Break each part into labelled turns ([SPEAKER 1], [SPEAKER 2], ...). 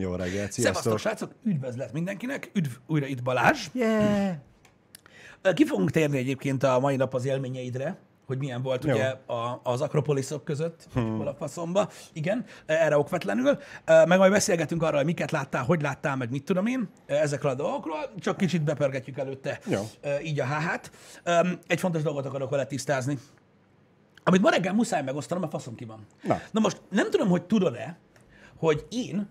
[SPEAKER 1] Jó reggelt,
[SPEAKER 2] Szevasztok,
[SPEAKER 1] sziasztok!
[SPEAKER 2] srácok! Üdvözlet mindenkinek! Üdv újra itt Balázs!
[SPEAKER 1] Yeah.
[SPEAKER 2] Ki fogunk térni egyébként a mai nap az élményeidre, hogy milyen volt
[SPEAKER 1] Jó.
[SPEAKER 2] ugye a, az akropoliszok között, hmm. a faszomba. Igen, erre okvetlenül. Meg majd beszélgetünk arról, hogy miket láttál, hogy láttál, meg mit tudom én ezekről a dolgokról. Csak kicsit bepergetjük előtte
[SPEAKER 1] Jó.
[SPEAKER 2] így a háhát. Egy fontos dolgot akarok vele tisztázni. Amit ma reggel muszáj megosztanom, mert faszom ki van.
[SPEAKER 1] Na.
[SPEAKER 2] Na most nem tudom, hogy tudod-e, hogy én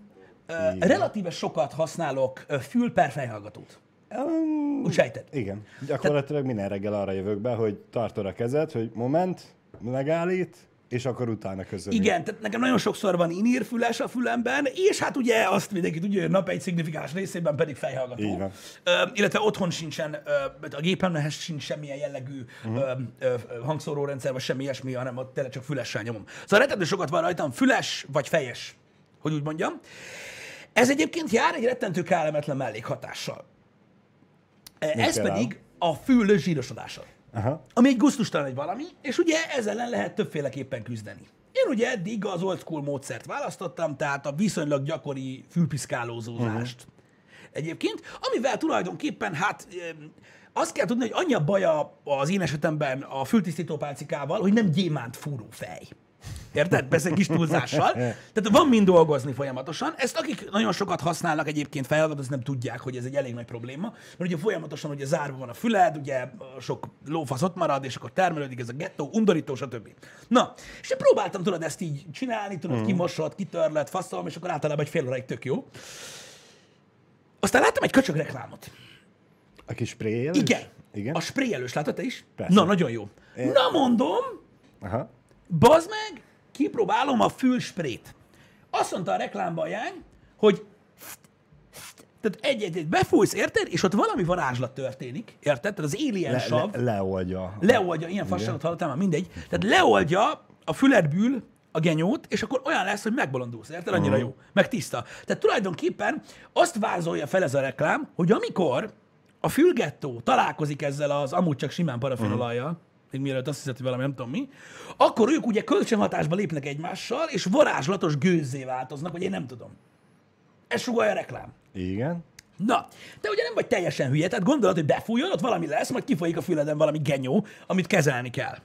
[SPEAKER 2] relatíve sokat használok fül per fejhallgatót.
[SPEAKER 1] Um,
[SPEAKER 2] Úgy sejted?
[SPEAKER 1] igen. Gyakorlatilag minden reggel arra jövök be, hogy tartod a kezed, hogy moment, megállít, és akkor utána közölünk.
[SPEAKER 2] Igen, tehát nekem nagyon sokszor van inírfüles a fülemben, és hát ugye azt mindenki tudja, hogy a nap egy szignifikáns részében pedig fejhallgató.
[SPEAKER 1] Így van.
[SPEAKER 2] Ö, illetve otthon sincsen, ö, a gépemnehez sincs semmilyen jellegű uh-huh. ö, ö, hangszórórendszer, vagy semmi ilyesmi, hanem ott tényleg csak fülessel nyomom. Szóval rettentő sokat van rajtam, füles vagy fejes, hogy úgy mondjam. Ez egyébként jár egy rettentő kellemetlen mellékhatással. Ez
[SPEAKER 1] például?
[SPEAKER 2] pedig a fül zsírosodása
[SPEAKER 1] Aha.
[SPEAKER 2] ami egy gusztustalan egy valami, és ugye ezzel ellen lehet többféleképpen küzdeni. Én ugye eddig az old school módszert választottam, tehát a viszonylag gyakori fülpiszkálózózást. Uh-huh. Egyébként, amivel tulajdonképpen, hát azt kell tudni, hogy annyi a baja az én esetemben a fültisztító pálcikával, hogy nem gyémánt fúró fej. Érted? Persze kis túlzással. Tehát van mind dolgozni folyamatosan. Ezt akik nagyon sokat használnak egyébként fejhallgatót, azt nem tudják, hogy ez egy elég nagy probléma. Mert ugye folyamatosan ugye zárva van a füled, ugye sok lófasz ott marad, és akkor termelődik ez a gettó, undorító, stb. Na, és én próbáltam tudod ezt így csinálni, tudod, mm. kimosod, kitörled, faszolom, és akkor általában egy fél óráig tök jó. Aztán láttam egy köcsög reklámot.
[SPEAKER 1] A kis spray
[SPEAKER 2] Igen.
[SPEAKER 1] Igen?
[SPEAKER 2] A sprayelős, látod te is?
[SPEAKER 1] Persze.
[SPEAKER 2] Na, nagyon jó. Na mondom,
[SPEAKER 1] Aha.
[SPEAKER 2] Bazd meg, kipróbálom a fülsprét. Azt mondta a reklámban jány, hogy tehát egy-egy befújsz, érted? És ott valami varázslat történik, érted? Tehát az alien
[SPEAKER 1] Le,
[SPEAKER 2] sav
[SPEAKER 1] le, leoldja.
[SPEAKER 2] leoldja, ilyen fasságot hallottam, már mindegy. Tehát leoldja a füledből a genyót, és akkor olyan lesz, hogy megbolondulsz, érted? Annyira jó, meg tiszta. Tehát tulajdonképpen azt vázolja fel ez a reklám, hogy amikor a fülgettó találkozik ezzel az amúgy csak simán parafinolajjal, még mielőtt azt hiszed, hogy valami nem tudom mi, akkor ők ugye kölcsönhatásba lépnek egymással, és varázslatos gőzzé változnak, vagy én nem tudom. Ez sugalja a reklám.
[SPEAKER 1] Igen.
[SPEAKER 2] Na, te ugye nem vagy teljesen hülye, tehát gondolod, hogy befújjon, ott valami lesz, majd kifolyik a füleden valami genyó, amit kezelni kell.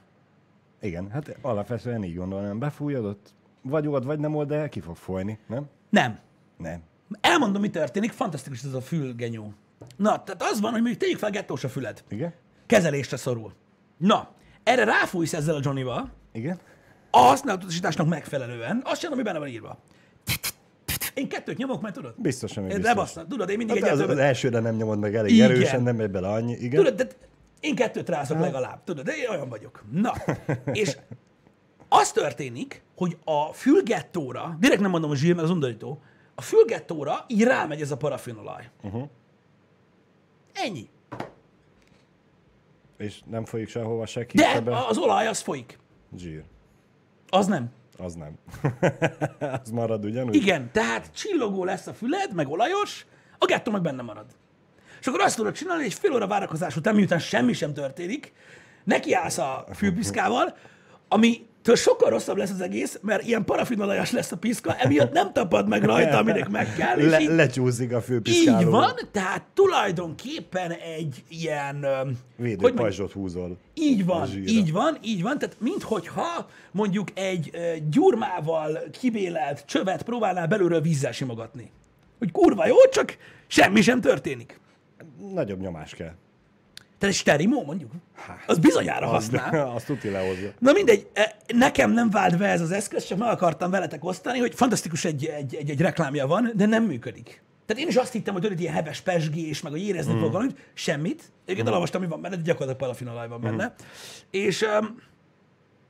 [SPEAKER 1] Igen, hát alapvetően így gondolom, befújod ott, vagy old, vagy nem old, de ki fog folyni, nem?
[SPEAKER 2] Nem.
[SPEAKER 1] Nem.
[SPEAKER 2] Elmondom, mi történik, fantasztikus ez a fülgenyó. Na, tehát az van, hogy mondjuk tegyük fel gettós a füled.
[SPEAKER 1] Igen?
[SPEAKER 2] Kezelésre szorul. Na, erre ráfújsz ezzel a Johnny-val,
[SPEAKER 1] Igen?
[SPEAKER 2] a használatutasításnak megfelelően, azt sem, ami benne van írva. Én kettőt nyomok, mert tudod?
[SPEAKER 1] Biztos, ami
[SPEAKER 2] Én
[SPEAKER 1] biztos.
[SPEAKER 2] lebasznak, tudod, én mindig
[SPEAKER 1] Hát
[SPEAKER 2] egy
[SPEAKER 1] az, az
[SPEAKER 2] többet...
[SPEAKER 1] elsőre nem nyomod meg elég
[SPEAKER 2] Igen.
[SPEAKER 1] erősen, nem megy bele annyi. Igen?
[SPEAKER 2] Tudod, de én kettőt rázok legalább, tudod, de én olyan vagyok. Na, és az történik, hogy a fülgettóra, direkt nem mondom a zsír, mert az undorító, a fülgettóra így rámegy ez a parafinolaj. Uh-huh. Ennyi.
[SPEAKER 1] És nem folyik sehova se ki.
[SPEAKER 2] De
[SPEAKER 1] be.
[SPEAKER 2] az olaj az folyik.
[SPEAKER 1] Zsír.
[SPEAKER 2] Az nem.
[SPEAKER 1] Az nem. az marad ugyanúgy?
[SPEAKER 2] Igen, tehát csillogó lesz a füled, meg olajos, a gettó meg benne marad. És akkor azt tudod csinálni, egy fél óra várakozás után, miután semmi sem történik, nekiállsz a fülpiszkával, ami től sokkal rosszabb lesz az egész, mert ilyen parafinolajas lesz a piszka, emiatt nem tapad meg rajta, aminek meg kell. És
[SPEAKER 1] Le,
[SPEAKER 2] így,
[SPEAKER 1] lecsúszik a főpiszkáló.
[SPEAKER 2] így van, tehát tulajdonképpen egy ilyen... öm, hogy
[SPEAKER 1] Védő
[SPEAKER 2] mondjam,
[SPEAKER 1] pajzsot húzol.
[SPEAKER 2] így van, így van, így van. Tehát minthogyha mondjuk egy gyurmával kibélelt csövet próbálnál belülről vízzel simogatni. Hogy kurva jó, csak semmi sem történik.
[SPEAKER 1] Nagyobb nyomás kell.
[SPEAKER 2] Tehát egy sterimó mondjuk? Az bizonyára használ.
[SPEAKER 1] Azt tuti lehozza.
[SPEAKER 2] Na mindegy, e, nekem nem vált be ez az eszköz, csak meg akartam veletek osztani, hogy fantasztikus egy, egy, egy, egy reklámja van, de nem működik. Tehát én is azt hittem, hogy tudod, ilyen heves pesgés, meg hogy érezni mm. fog valamit, semmit. Egyébként mm. olvastam, mi van benne, de gyakorlatilag parafinolaj van benne. Mm. És um,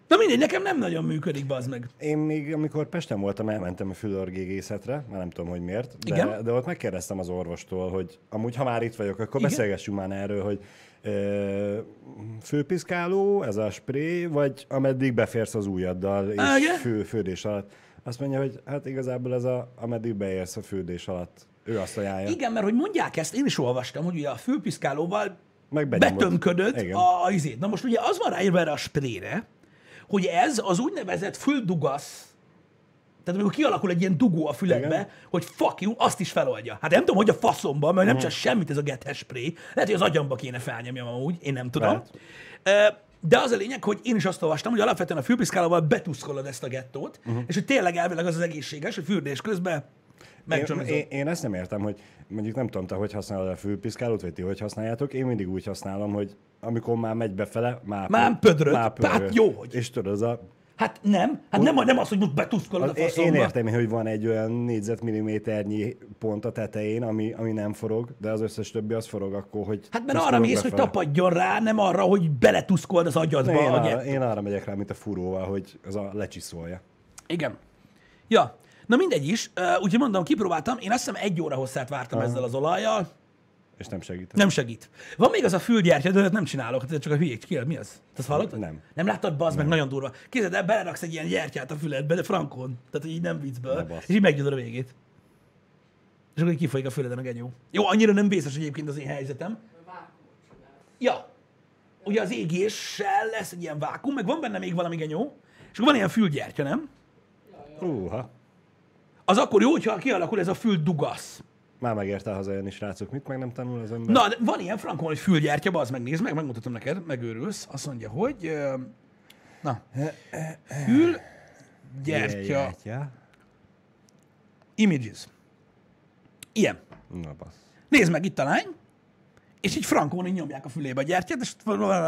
[SPEAKER 2] na mindegy, nekem nem nagyon működik, bazd meg.
[SPEAKER 1] Én még, amikor Pesten voltam, elmentem a fülorgégészetre, már nem tudom, hogy miért, de,
[SPEAKER 2] Igen?
[SPEAKER 1] de ott megkérdeztem az orvostól, hogy amúgy, ha már itt vagyok, akkor
[SPEAKER 2] Igen?
[SPEAKER 1] beszélgessünk már erről, hogy ö, főpiszkáló, ez a spré, vagy ameddig beférsz az ujjaddal, és
[SPEAKER 2] igen?
[SPEAKER 1] fő, fődés alatt. Azt mondja, hogy hát igazából ez a, ameddig beérsz a fődés alatt. Ő azt ajánlja.
[SPEAKER 2] Igen, mert hogy mondják ezt, én is olvastam, hogy ugye a fülpiszkálóval
[SPEAKER 1] Meg
[SPEAKER 2] betömködött
[SPEAKER 1] Igen.
[SPEAKER 2] a, a izét. Na most ugye az van ráírva erre a sprére, hogy ez az úgynevezett füldugasz Tehát amikor kialakul egy ilyen dugó a füledbe, Igen. hogy fuck you, azt is feloldja. Hát nem tudom, hogy a faszomba, mert nem csak semmit ez a get hash spray. Lehet, hogy az agyamba kéne felnyomjam amúgy, én nem tudom. Lehet. De az a lényeg, hogy én is azt olvastam, hogy alapvetően a fülpiszkálóval betuszkolod ezt a gettót, uh-huh. és hogy tényleg elvileg az az egészséges, hogy fürdés közben
[SPEAKER 1] én, én, én ezt nem értem, hogy mondjuk nem tudom, te hogy használod a fülpiszkálót, vagy ti hogy használjátok. Én mindig úgy használom, hogy amikor már megy befele, már,
[SPEAKER 2] már pödröd. Már pödröd. Hát jó, hogy.
[SPEAKER 1] És tudod, az a
[SPEAKER 2] Hát nem, hát nem, nem az, hogy most betuszkolod a faszomba.
[SPEAKER 1] Én értem, hogy van egy olyan négyzetmilliméternyi pont a tetején, ami, ami nem forog, de az összes többi az forog akkor, hogy...
[SPEAKER 2] Hát mert arra mész, hogy tapadjon rá, nem arra, hogy beletuszkold az agyadba.
[SPEAKER 1] én, arra, én arra megyek rá, mint a furóval, hogy az a lecsiszolja.
[SPEAKER 2] Igen. Ja, na mindegy is. Uh, úgyhogy mondom, kipróbáltam. Én azt hiszem egy óra hosszát vártam Aha. ezzel az olajjal.
[SPEAKER 1] És nem segít.
[SPEAKER 2] Nem segít. Van még az a fülgyertya, de nem csinálok, ez csak a hülyék. Ki, mi az? Te azt hallottad?
[SPEAKER 1] Nem.
[SPEAKER 2] Nem láttad, bazd meg, nagyon durva. Képzeld el, beleraksz egy ilyen gyertyát a füledbe, de frankon. Tehát, így nem viccből. És így meggyőzöd a végét. És akkor így kifolyik a füleden a genyó. Jó, annyira nem vészes egyébként az én helyzetem. Ja. Ugye az égéssel lesz egy ilyen vákum, meg van benne még valami genyó, és akkor van ilyen fülgyertya, nem?
[SPEAKER 1] Húha.
[SPEAKER 2] Az akkor jó, hogyha kialakul ez a füldugasz.
[SPEAKER 1] Már megérte hazajönni, srácok. Mit meg nem tanul az ember?
[SPEAKER 2] Na, de van ilyen frankon, hogy fülgyertya, az megnéz meg, megmutatom neked, megőrülsz. Azt mondja, hogy... Na, fülgyertya images. Ilyen.
[SPEAKER 1] Na, basz.
[SPEAKER 2] Nézd meg, itt a lány, és így frankón így nyomják a fülébe a gyertyát, és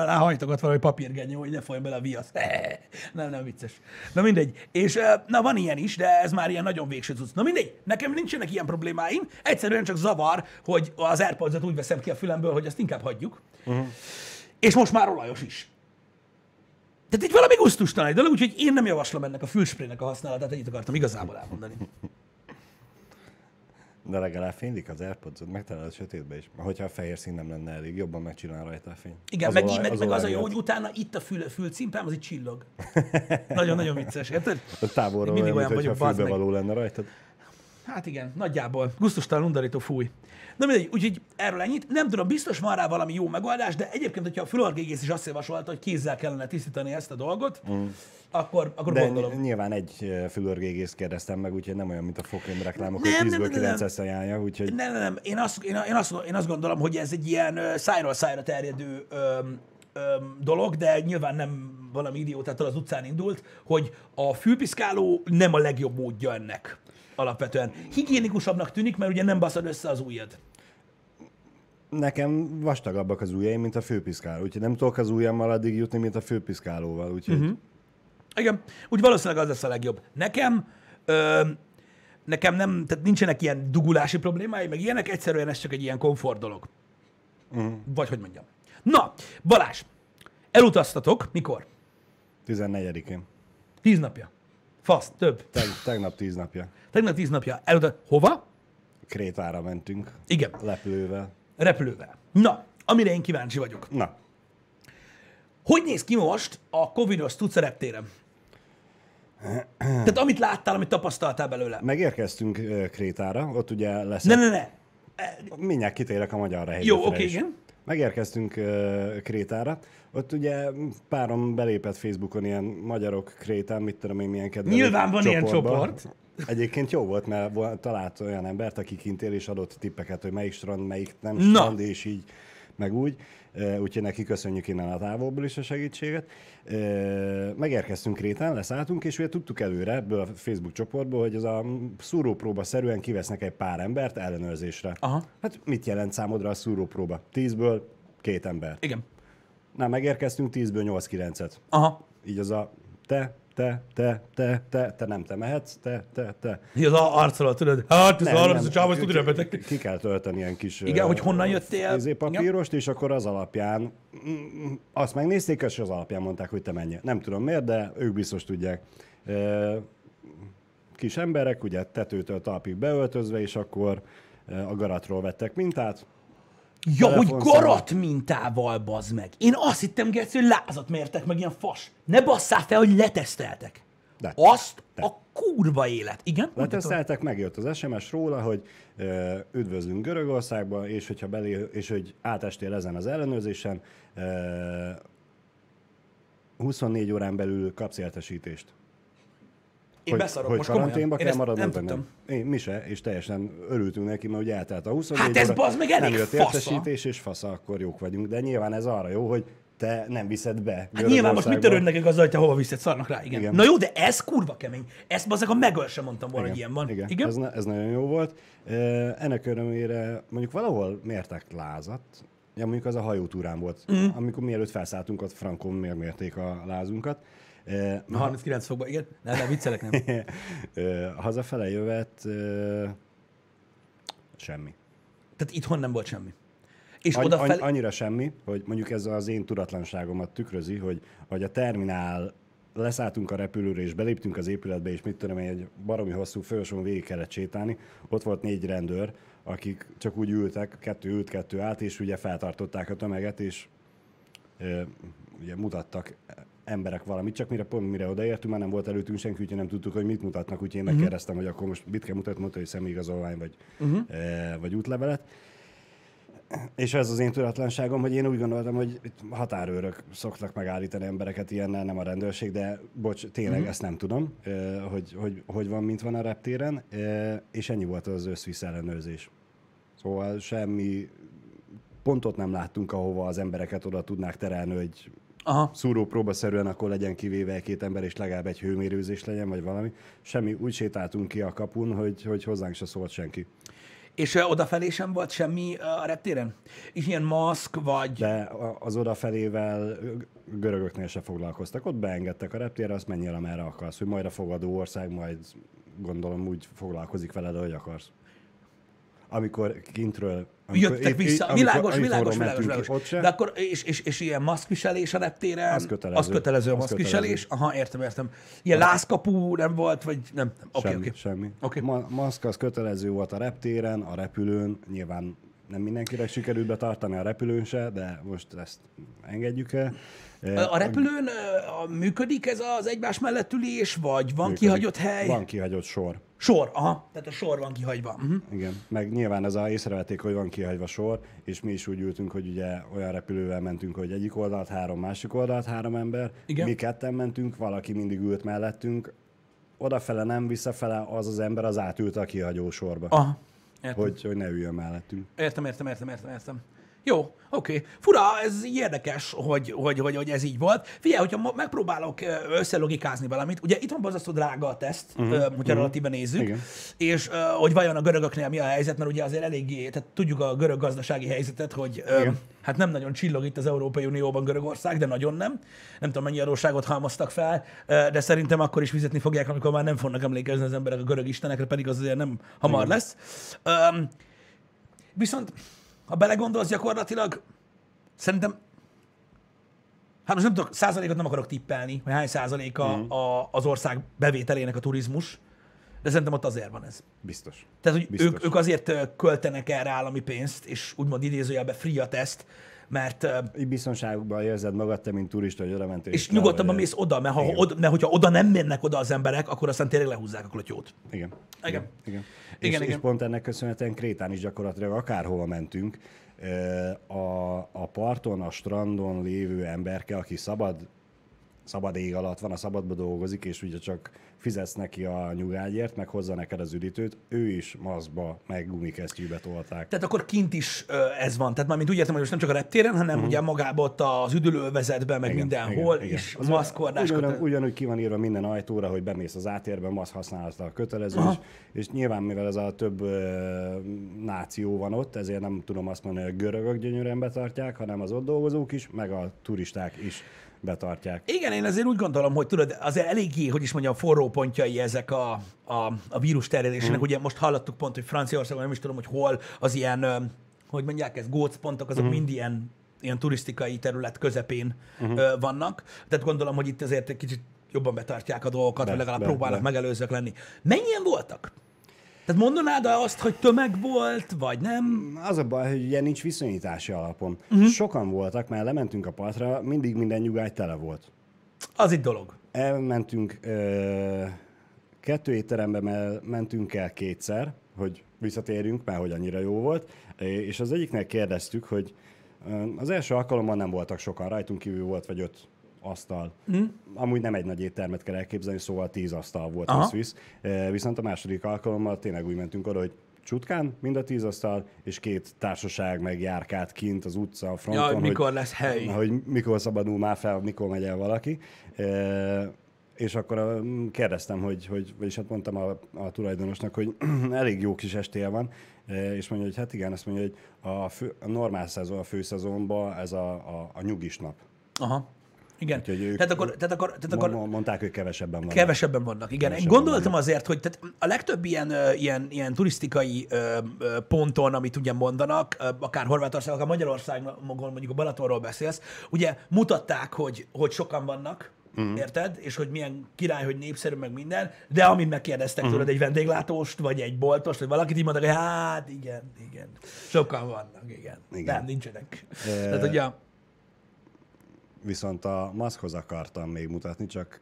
[SPEAKER 2] hajtogat valami papírgenyó, hogy ne folyjon bele a viasz. nem, nem vicces. Na mindegy. És na van ilyen is, de ez már ilyen nagyon végső cucc. Na mindegy, nekem nincsenek ilyen problémáim, egyszerűen csak zavar, hogy az airpods úgy veszem ki a fülemből, hogy azt inkább hagyjuk. Uh-huh. És most már olajos is. Tehát itt valami gusztustalan dolog, úgyhogy én nem javaslom ennek a fülsprének a használatát, ennyit akartam igazából elmondani.
[SPEAKER 1] De legalább fénylik az airpods megtalálod a sötétbe is. Hogyha a fehér szín nem lenne elég, jobban megcsinál rajta a fény.
[SPEAKER 2] Igen, az meg, olaj, meg, az, meg az a jó, hogy utána itt a fül, fülcimpám, az itt csillog. Nagyon-nagyon vicces, érted?
[SPEAKER 1] A távolról mindig olyan, mint hogyha fülbe való lenne rajtad.
[SPEAKER 2] Hát igen, nagyjából. Gusztustalan undorító fúj. Na mindegy, úgyhogy erről ennyit. Nem tudom, biztos van rá valami jó megoldás, de egyébként, hogyha a fülorgégész is azt javasolta, hogy kézzel kellene tisztítani ezt a dolgot, mm. akkor, akkor
[SPEAKER 1] de
[SPEAKER 2] gondolom.
[SPEAKER 1] nyilván egy fülorgégész kérdeztem meg, úgyhogy nem olyan, mint a fokrém reklámok, nem, hogy 10-ből 9 ezt ajánlja. Úgyhogy...
[SPEAKER 2] Nem, nem, nem. Én azt, én, én, azt, én azt gondolom, hogy ez egy ilyen szájról szájra terjedő öm, öm, dolog, de nyilván nem valami idiótától az utcán indult, hogy a fülpiszkáló nem a legjobb módja ennek alapvetően. Higiénikusabbnak tűnik, mert ugye nem baszod össze az ujjad.
[SPEAKER 1] Nekem vastagabbak az ujjaim, mint a főpiszkáló, úgyhogy nem tudok az ujjammal addig jutni, mint a főpiszkálóval. Úgyhogy... Uh-huh.
[SPEAKER 2] Igen, úgy valószínűleg az lesz a legjobb. Nekem, ö, nekem nem, tehát nincsenek ilyen dugulási problémái, meg ilyenek, egyszerűen ez csak egy ilyen komfort dolog. Uh-huh. Vagy hogy mondjam. Na, Balázs, elutaztatok, mikor?
[SPEAKER 1] 14-én.
[SPEAKER 2] Tíz napja. Fasz, több.
[SPEAKER 1] Teg, tegnap tíz napja.
[SPEAKER 2] Tegnap tíz napja. Elutat. Hova?
[SPEAKER 1] Krétára mentünk.
[SPEAKER 2] Igen.
[SPEAKER 1] Repülővel.
[SPEAKER 2] Repülővel. Na, amire én kíváncsi vagyok.
[SPEAKER 1] Na.
[SPEAKER 2] Hogy néz ki most a Covidos tudsz reptéren? Tehát amit láttál, amit tapasztaltál belőle.
[SPEAKER 1] Megérkeztünk Krétára, ott ugye lesz...
[SPEAKER 2] Ne, ne, ne.
[SPEAKER 1] Mindjárt kitérek a magyar
[SPEAKER 2] Jó, oké, okay, igen.
[SPEAKER 1] Megérkeztünk Krétára, ott ugye párom belépett Facebookon ilyen magyarok Krétán, mit tudom én, milyen kedvelő
[SPEAKER 2] Nyilván van csoportba. ilyen csoport.
[SPEAKER 1] Egyébként jó volt, mert talált olyan embert, aki kint él, és adott tippeket, hogy melyik strand, melyik nem strand, és így, meg úgy. Úgyhogy neki köszönjük innen a távolból is a segítséget. Megérkeztünk Krétán, leszálltunk, és ugye tudtuk előre ebből a Facebook csoportból, hogy ez a szúrópróba szerűen kivesznek egy pár embert ellenőrzésre.
[SPEAKER 2] Aha.
[SPEAKER 1] Hát mit jelent számodra a szúrópróba? Tízből két ember.
[SPEAKER 2] Igen.
[SPEAKER 1] Na, megérkeztünk tízből nyolc kilencet.
[SPEAKER 2] Aha.
[SPEAKER 1] Így az a te, te, te, te, te, te nem te mehetsz, te, te, te.
[SPEAKER 2] Az arccal, tudod? Hát, ez arra, ez a csáv, tud
[SPEAKER 1] ki, ki kell tölteni ilyen kis...
[SPEAKER 2] Igen, hogy honnan jöttél.
[SPEAKER 1] Izé papírost, és akkor az alapján mm, azt megnézték, és az alapján mondták, hogy te menj. Nem tudom miért, de ők biztos tudják. Kis emberek, ugye tetőtől talpig beöltözve, és akkor a garatról vettek mintát,
[SPEAKER 2] Ja, hogy garat mintával, bazd meg. Én azt hittem, Geci, hogy lázat mértek, meg ilyen fas. Ne basszál fel, hogy leteszteltek. De. Azt De. a kurva élet. Igen?
[SPEAKER 1] Leteszteltek, megjött az SMS róla, hogy ö, üdvözlünk Görögországba, és, hogyha belé, és hogy átestél ezen az ellenőrzésen, ö, 24 órán belül kapsz értesítést.
[SPEAKER 2] Én
[SPEAKER 1] hogy,
[SPEAKER 2] beszarok,
[SPEAKER 1] hogy
[SPEAKER 2] most
[SPEAKER 1] karanténba
[SPEAKER 2] Én
[SPEAKER 1] kell
[SPEAKER 2] ezt
[SPEAKER 1] maradnunk,
[SPEAKER 2] nem
[SPEAKER 1] nem. Én, mi se, és teljesen örültünk neki, mert ugye eltelt a 24
[SPEAKER 2] Hát ez bazd meg
[SPEAKER 1] nem
[SPEAKER 2] elég
[SPEAKER 1] jött
[SPEAKER 2] fasza.
[SPEAKER 1] értesítés, és fasza, akkor jók vagyunk. De nyilván ez arra jó, hogy te nem viszed be.
[SPEAKER 2] Hát nyilván most mit törődnek azzal, hogy te hova viszed, szarnak rá, igen.
[SPEAKER 1] Igen.
[SPEAKER 2] Na jó, de ez kurva kemény. Ezt bazzak a megöl sem mondtam volna, hogy ilyen van.
[SPEAKER 1] Igen,
[SPEAKER 2] igen?
[SPEAKER 1] Ez, ez nagyon jó volt. Ennek örömére mondjuk valahol mértek lázat, ja, mondjuk az a hajótúrán volt, mm. amikor mielőtt felszálltunk, ott Frankon megmérték a lázunkat. Ö,
[SPEAKER 2] 39 fokban, igen. Nem, nem, viccelek, nem.
[SPEAKER 1] Hazafele jövet semmi.
[SPEAKER 2] Tehát itthon nem volt semmi. És
[SPEAKER 1] Any,
[SPEAKER 2] odafelé...
[SPEAKER 1] any, annyira semmi, hogy mondjuk ez az én tudatlanságomat tükrözi, hogy, hogy a terminál leszálltunk a repülőre, és beléptünk az épületbe, és mit tudom én, egy baromi hosszú folyosón végig kellett sétálni. Ott volt négy rendőr, akik csak úgy ültek, kettő ült, kettő állt, és ugye feltartották a tömeget, és ö, ugye mutattak emberek valamit, csak mire pont mire odaértünk, már nem volt előttünk senki, úgyhogy nem tudtuk, hogy mit mutatnak, úgyhogy én megkérdeztem, hogy akkor most mit kell mutatni, mondta, hogy személyigazolvány vagy, uh-huh. e, vagy útlevelet. És ez az én tudatlanságom, hogy én úgy gondoltam, hogy határőrök szoktak megállítani embereket ilyennel, nem a rendőrség, de bocs, tényleg uh-huh. ezt nem tudom, eh, hogy, hogy, hogy van, mint van a reptéren, eh, és ennyi volt az összvisz ellenőrzés. Szóval semmi pontot nem láttunk, ahova az embereket oda tudnák terelni, hogy
[SPEAKER 2] Aha.
[SPEAKER 1] szúrópróbaszerűen akkor legyen kivéve két ember, és legalább egy hőmérőzés legyen, vagy valami. Semmi, úgy sétáltunk ki a kapun, hogy, hogy hozzánk se szólt senki.
[SPEAKER 2] És odafelé sem volt semmi a reptéren? És ilyen maszk, vagy...
[SPEAKER 1] De az odafelével görögöknél se foglalkoztak. Ott beengedtek a reptérre, azt menjél, amerre akarsz, hogy majd a fogadó ország, majd gondolom úgy foglalkozik veled, ahogy akarsz. Amikor kintről... Amikor,
[SPEAKER 2] Jöttek vissza.
[SPEAKER 1] amikor
[SPEAKER 2] világos,
[SPEAKER 1] itthonról
[SPEAKER 2] világos, világos,
[SPEAKER 1] mentünk
[SPEAKER 2] világos.
[SPEAKER 1] se.
[SPEAKER 2] De akkor, és, és, és ilyen maszkviselés a reptéren?
[SPEAKER 1] Az kötelező.
[SPEAKER 2] Az kötelező a
[SPEAKER 1] Az
[SPEAKER 2] maszkviselés? Aha, értem, értem. Ilyen lázkapu nem volt, vagy nem? nem. Oké,
[SPEAKER 1] semmi,
[SPEAKER 2] oké.
[SPEAKER 1] semmi.
[SPEAKER 2] Oké.
[SPEAKER 1] Ma- maszk az kötelező volt a reptéren, a repülőn, nyilván nem mindenkinek sikerült betartani a repülőn se, de most ezt engedjük el.
[SPEAKER 2] A a repülőn a- működik ez az egymás mellett ülés, vagy van
[SPEAKER 1] Működik.
[SPEAKER 2] kihagyott hely?
[SPEAKER 1] Van kihagyott sor.
[SPEAKER 2] Sor, aha. Tehát a sor van kihagyva. Uh-huh.
[SPEAKER 1] Igen, meg nyilván ez a észrevették, hogy van kihagyva sor, és mi is úgy ültünk, hogy ugye olyan repülővel mentünk, hogy egyik oldalt három, másik oldalt három ember.
[SPEAKER 2] Igen.
[SPEAKER 1] Mi ketten mentünk, valaki mindig ült mellettünk. Odafele nem, visszafele az az ember az átült a kihagyó sorba,
[SPEAKER 2] Aha. Értem.
[SPEAKER 1] hogy, hogy ne üljön mellettünk.
[SPEAKER 2] Értem, értem, értem, értem, értem. Jó, oké. Fura, ez érdekes, hogy, hogy, hogy, hogy ez így volt. Figyelj, hogyha megpróbálok összelogikázni valamit, ugye itt van borzasztó drága a teszt, uh-huh. hogyha uh-huh. relatíven nézzük,
[SPEAKER 1] Igen.
[SPEAKER 2] és hogy vajon a görögöknél mi a helyzet, mert ugye azért eléggé, tehát tudjuk a görög gazdasági helyzetet, hogy
[SPEAKER 1] Igen.
[SPEAKER 2] hát nem nagyon csillog itt az Európai Unióban Görögország, de nagyon nem. Nem tudom, mennyi adósságot halmoztak fel, de szerintem akkor is fizetni fogják, amikor már nem fognak emlékezni az emberek a görög istenekre, pedig az azért nem hamar
[SPEAKER 1] Igen.
[SPEAKER 2] lesz. Öm, Viszont, ha belegondolsz gyakorlatilag, szerintem, hát most nem tudok, százalékot nem akarok tippelni, hogy hány százaléka
[SPEAKER 1] Mhm.
[SPEAKER 2] a, az ország bevételének a turizmus, de szerintem ott azért van ez.
[SPEAKER 1] Biztos.
[SPEAKER 2] Tehát, hogy
[SPEAKER 1] Biztos.
[SPEAKER 2] ők, ők azért költenek erre állami pénzt, és úgymond idézőjelben free a teszt, mert
[SPEAKER 1] Így biztonságban érzed magad, te, mint turista, hogy oda mentél.
[SPEAKER 2] és
[SPEAKER 1] le
[SPEAKER 2] nyugodtabban mész oda, mert, ha
[SPEAKER 1] Igen.
[SPEAKER 2] oda, mert hogyha oda nem mennek oda az emberek, akkor aztán tényleg lehúzzák a klotyót.
[SPEAKER 1] Igen.
[SPEAKER 2] Igen.
[SPEAKER 1] Igen.
[SPEAKER 2] Igen,
[SPEAKER 1] és,
[SPEAKER 2] igen.
[SPEAKER 1] és pont ennek köszönhetően Krétán is gyakorlatilag akárhova mentünk, a, a parton, a strandon lévő emberke, aki szabad, szabad ég alatt van, a szabadba dolgozik, és ugye csak fizetsz neki a nyugágyért, meg hozza neked az üdítőt, ő is maszkba, meg gumikesztyűbe tolták.
[SPEAKER 2] Tehát akkor kint is ez van. Tehát mármint úgy értem, hogy most nem csak a reptéren, hanem uh-huh. ugye magában ott az üdülővezetben, meg igen, mindenhol igen, is
[SPEAKER 1] Az-
[SPEAKER 2] maszkordás.
[SPEAKER 1] Ugyanúgy,
[SPEAKER 2] köte-
[SPEAKER 1] ugyanúgy ki van írva minden ajtóra, hogy bemész az átérbe, maszk használata a kötelező, és, és nyilván mivel ez a több ö, náció van ott, ezért nem tudom azt mondani, hogy a görögök gyönyörűen betartják, hanem az ott dolgozók is, meg a turisták is betartják.
[SPEAKER 2] Igen, én azért úgy gondolom, hogy tudod, azért eléggé, hogy is mondjam, forró pontjai ezek a, a, a vírus terjedésének. Mm. Ugye most hallottuk pont, hogy Franciaországban nem is tudom, hogy hol az ilyen, hogy mondják ez, gócpontok, azok mm. mind ilyen, ilyen turisztikai terület közepén mm. vannak. Tehát gondolom, hogy itt azért egy kicsit jobban betartják a dolgokat,
[SPEAKER 1] Be,
[SPEAKER 2] vagy legalább
[SPEAKER 1] be,
[SPEAKER 2] próbálnak
[SPEAKER 1] be.
[SPEAKER 2] megelőzők lenni. Mennyien voltak? Tehát mondanád azt, hogy tömeg volt, vagy nem?
[SPEAKER 1] Az a baj, hogy ugye nincs viszonyítási alapon. Uh-huh. Sokan voltak, mert lementünk a partra, mindig minden nyugágy tele volt.
[SPEAKER 2] Az itt dolog.
[SPEAKER 1] Elmentünk ö, kettő étterembe, mert mentünk el kétszer, hogy visszatérjünk, mert hogy annyira jó volt, és az egyiknek kérdeztük, hogy az első alkalommal nem voltak sokan, rajtunk kívül volt vagy öt asztal. Mm. Amúgy nem egy nagy éttermet kell elképzelni, szóval tíz asztal volt
[SPEAKER 2] Aha.
[SPEAKER 1] visz Viszont a második alkalommal tényleg úgy mentünk oda, hogy csutkán, mind a tíz asztal, és két társaság meg járkált kint az utca, a fronton,
[SPEAKER 2] Ja, hogy
[SPEAKER 1] hogy,
[SPEAKER 2] mikor lesz hely.
[SPEAKER 1] hogy mikor szabadul már fel, mikor megy el valaki. E, és akkor a, kérdeztem, hogy, hogy, vagyis hát mondtam a, a tulajdonosnak, hogy elég jó kis estél van, és mondja, hogy hát igen, azt mondja, hogy a, fő, a normál szezon, a főszezonban ez a, a, a nyugis nap.
[SPEAKER 2] Aha. Igen.
[SPEAKER 1] Úgyhogy ők-
[SPEAKER 2] Tehát akkor, tehát akkor, tehát akkor
[SPEAKER 1] Mo- Mondták, hogy kevesebben van.
[SPEAKER 2] Kevesebben vannak, igen. Én
[SPEAKER 1] Kevesebben
[SPEAKER 2] gondoltam azért, hogy tehát a legtöbb ilyen, ilyen, ilyen turisztikai ponton, amit ugye mondanak, akár Horvátország, akár Magyarországon, mondjuk a Balatonról beszélsz, ugye mutatták, hogy, hogy sokan vannak, uh-huh. érted? És hogy milyen király, hogy népszerű, meg minden, de amint megkérdeztek tőled egy vendéglátóst, vagy egy boltost, vagy valakit, így mondták, hogy hát igen, igen, sokan vannak, igen.
[SPEAKER 1] Igen.
[SPEAKER 2] Nem, nincsenek. Tehát ugye,
[SPEAKER 1] Viszont a maszkhoz akartam még mutatni, csak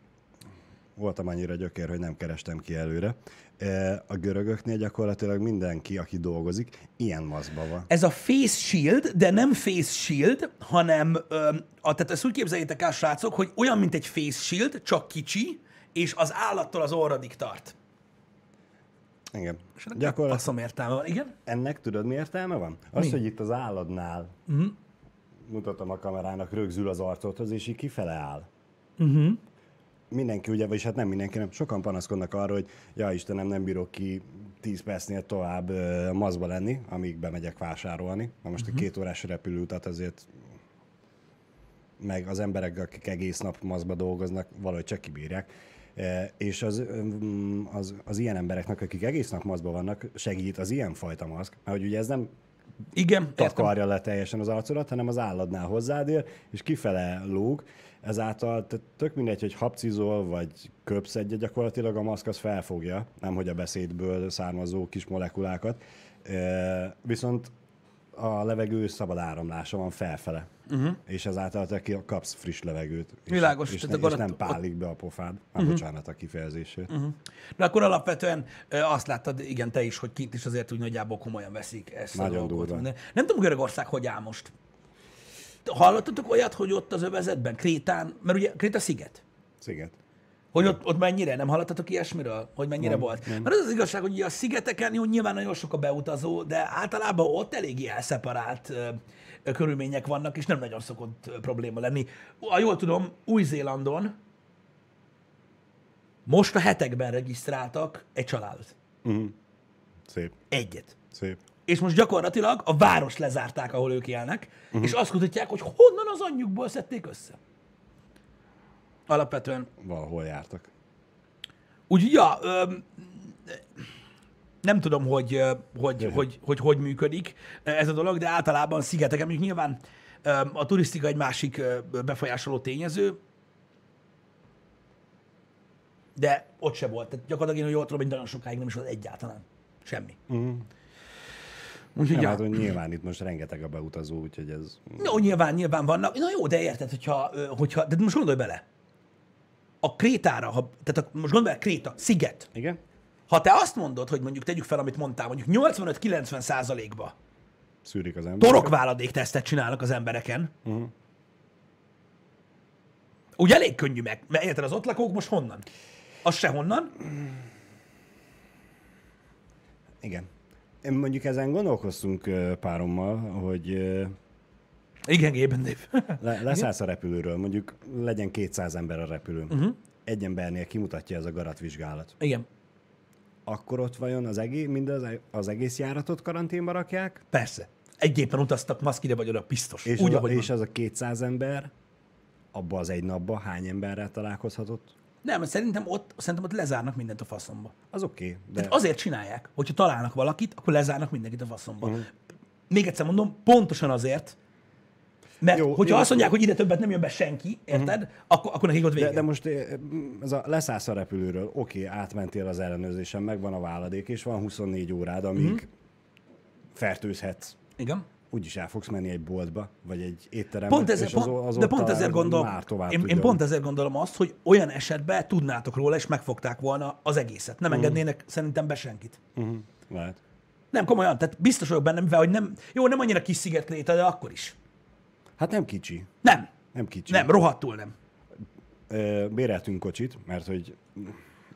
[SPEAKER 1] voltam annyira gyökér, hogy nem kerestem ki előre. E, A görögöknél gyakorlatilag mindenki, aki dolgozik, ilyen maszkban van.
[SPEAKER 2] Ez a face shield, de nem face shield, hanem, ö, a, tehát ezt úgy képzeljétek el, srácok, hogy olyan, mint egy face shield, csak kicsi, és az állattól az orradig tart.
[SPEAKER 1] Igen.
[SPEAKER 2] Gyakorlatilag
[SPEAKER 1] Gyakorlatilag
[SPEAKER 2] faszom értelme van, igen?
[SPEAKER 1] ennek tudod mi értelme van? Az,
[SPEAKER 2] Mi?
[SPEAKER 1] hogy itt az álladnál uh-huh. Mutatom a kamerának, rögzül az arcothoz, és így kifele áll.
[SPEAKER 2] Uh-huh.
[SPEAKER 1] Mindenki ugye, vagyis hát nem mindenki, nem sokan panaszkodnak arra, hogy ja Istenem, nem bírok ki 10 percnél tovább uh, maszkba lenni, amíg bemegyek vásárolni. Na most uh-huh. a két órás repülőutat ezért meg az emberek, akik egész nap maszkba dolgoznak, valahogy csak kibírják. E, és az, az, az, ilyen embereknek, akik egész nap maszkba vannak, segít az ilyen fajta maszk, mert hogy ugye ez nem
[SPEAKER 2] Igen, értem.
[SPEAKER 1] takarja le teljesen az arcodat, hanem az álladnál hozzád ér, és kifele lóg, ezáltal tök mindegy, hogy hapcizol, vagy köpsz egyet, gyakorlatilag a maszk az felfogja, nem hogy a beszédből származó kis molekulákat, viszont a levegő szabad áramlása van felfele, uh-huh. és ezáltal te kapsz friss levegőt. És,
[SPEAKER 2] Világos,
[SPEAKER 1] és,
[SPEAKER 2] tehát
[SPEAKER 1] ne, és nem
[SPEAKER 2] ott-
[SPEAKER 1] pálik be a pofád. Már uh-huh. bocsánat a kifejezését. Uh-huh.
[SPEAKER 2] De akkor alapvetően azt láttad, igen, te is, hogy kint is azért úgy nagyjából komolyan veszik ezt
[SPEAKER 1] Nagyon
[SPEAKER 2] a dolgot.
[SPEAKER 1] durva.
[SPEAKER 2] Nem nem tudom, Görögország hogy áll most. Hallottatok olyat, hogy ott az övezetben, Krétán, mert ugye Kréta sziget,
[SPEAKER 1] Sziget.
[SPEAKER 2] Hogy ott, ott mennyire? Nem hallottatok ilyesmiről? Hogy mennyire
[SPEAKER 1] Nem,
[SPEAKER 2] volt?
[SPEAKER 1] nem.
[SPEAKER 2] Mert az az igazság, hogy a szigeteken jó, nyilván nagyon sok a beutazó, de általában ott eléggé elszeparált ö, körülmények vannak, és nem nagyon szokott probléma lenni. Ha jól tudom, Új-Zélandon most a hetekben regisztráltak egy családot.
[SPEAKER 1] Uh-huh. Szép,
[SPEAKER 2] Egyet.
[SPEAKER 1] szép.
[SPEAKER 2] És most gyakorlatilag a város lezárták, ahol ők élnek, uh-huh. és azt kutatják, hogy honnan az anyjukból szedték össze. Alapvetően
[SPEAKER 1] Valahol jártak.
[SPEAKER 2] Úgyhogy, ja, öm, nem tudom, hogy hogy, hogy, hogy hogy működik ez a dolog, de általában szigeteken, mondjuk nyilván a turisztika egy másik befolyásoló tényező, de ott se volt. Tehát gyakorlatilag én jól tudom, hogy nagyon sokáig nem is volt egyáltalán. Semmi.
[SPEAKER 1] Uh-huh.
[SPEAKER 2] Úgyhogy,
[SPEAKER 1] Nem,
[SPEAKER 2] ja.
[SPEAKER 1] hát, hogy nyilván itt most rengeteg a beutazó, úgyhogy ez...
[SPEAKER 2] Jó, nyilván, nyilván vannak. Na jó, de érted, hogyha, hogyha de most gondolj bele. A Krétára, ha, tehát a, most gondolj Kréta, sziget.
[SPEAKER 1] Igen?
[SPEAKER 2] Ha te azt mondod, hogy mondjuk tegyük fel, amit mondtál, mondjuk 85-90 százalékba
[SPEAKER 1] Szűrik az ember.
[SPEAKER 2] torokváladék tesztet csinálnak az embereken, uh-huh. ugye elég könnyű meg, mert érted, az ott lakók most honnan? Az se honnan.
[SPEAKER 1] Igen. Mondjuk ezen gondolkoztunk párommal, hogy
[SPEAKER 2] Igen, Gében Dave.
[SPEAKER 1] le, leszállsz a repülőről, mondjuk legyen 200 ember a repülőn. Uh-huh. Egy embernél kimutatja ez a garatvizsgálat.
[SPEAKER 2] Igen,
[SPEAKER 1] Akkor ott vajon az egész, mindaz, az egész járatot karanténba rakják?
[SPEAKER 2] persze. Egy gépen utaztak, maszk ide vagy oda, biztos.
[SPEAKER 1] És,
[SPEAKER 2] Úgy,
[SPEAKER 1] az, a, és
[SPEAKER 2] van.
[SPEAKER 1] az a 200 ember abba az egy napba hány emberrel találkozhatott?
[SPEAKER 2] Nem, szerintem ott, szerintem ott lezárnak mindent a faszomba.
[SPEAKER 1] Az oké, okay, de
[SPEAKER 2] Tehát azért csinálják, hogyha találnak valakit, akkor lezárnak mindenkit a faszomba. Uh-huh. Még egyszer mondom, pontosan azért, mert
[SPEAKER 1] Jó,
[SPEAKER 2] jó, hogyha
[SPEAKER 1] jó.
[SPEAKER 2] jó. azt mondják, hogy ide többet nem jön be senki, érted? Uh-huh. Akkor, akkor nekik ott vége.
[SPEAKER 1] De, de most eh, ez a leszállsz a repülőről, oké, átmentél az ellenőrzésen, megvan a váladék, és van 24 órád, amíg mm. fertőzhetsz.
[SPEAKER 2] Igen.
[SPEAKER 1] Úgyis el fogsz menni egy boltba, vagy egy étterembe,
[SPEAKER 2] Pont ezért,
[SPEAKER 1] és az,
[SPEAKER 2] pont, de pont ezért gondolom,
[SPEAKER 1] már tovább
[SPEAKER 2] én, én pont ezért gondolom azt, hogy olyan esetben tudnátok róla, és megfogták volna az egészet. Nem engednének szerintem be senkit.
[SPEAKER 1] Uh-huh. Lehet.
[SPEAKER 2] Nem, komolyan, tehát biztos vagyok benne, mivel hogy nem, jó, nem annyira kis sziget Kréta, de akkor is.
[SPEAKER 1] Hát nem kicsi.
[SPEAKER 2] Nem,
[SPEAKER 1] Nem kicsi.
[SPEAKER 2] nem, rohadtul nem.
[SPEAKER 1] béreltünk kocsit, mert hogy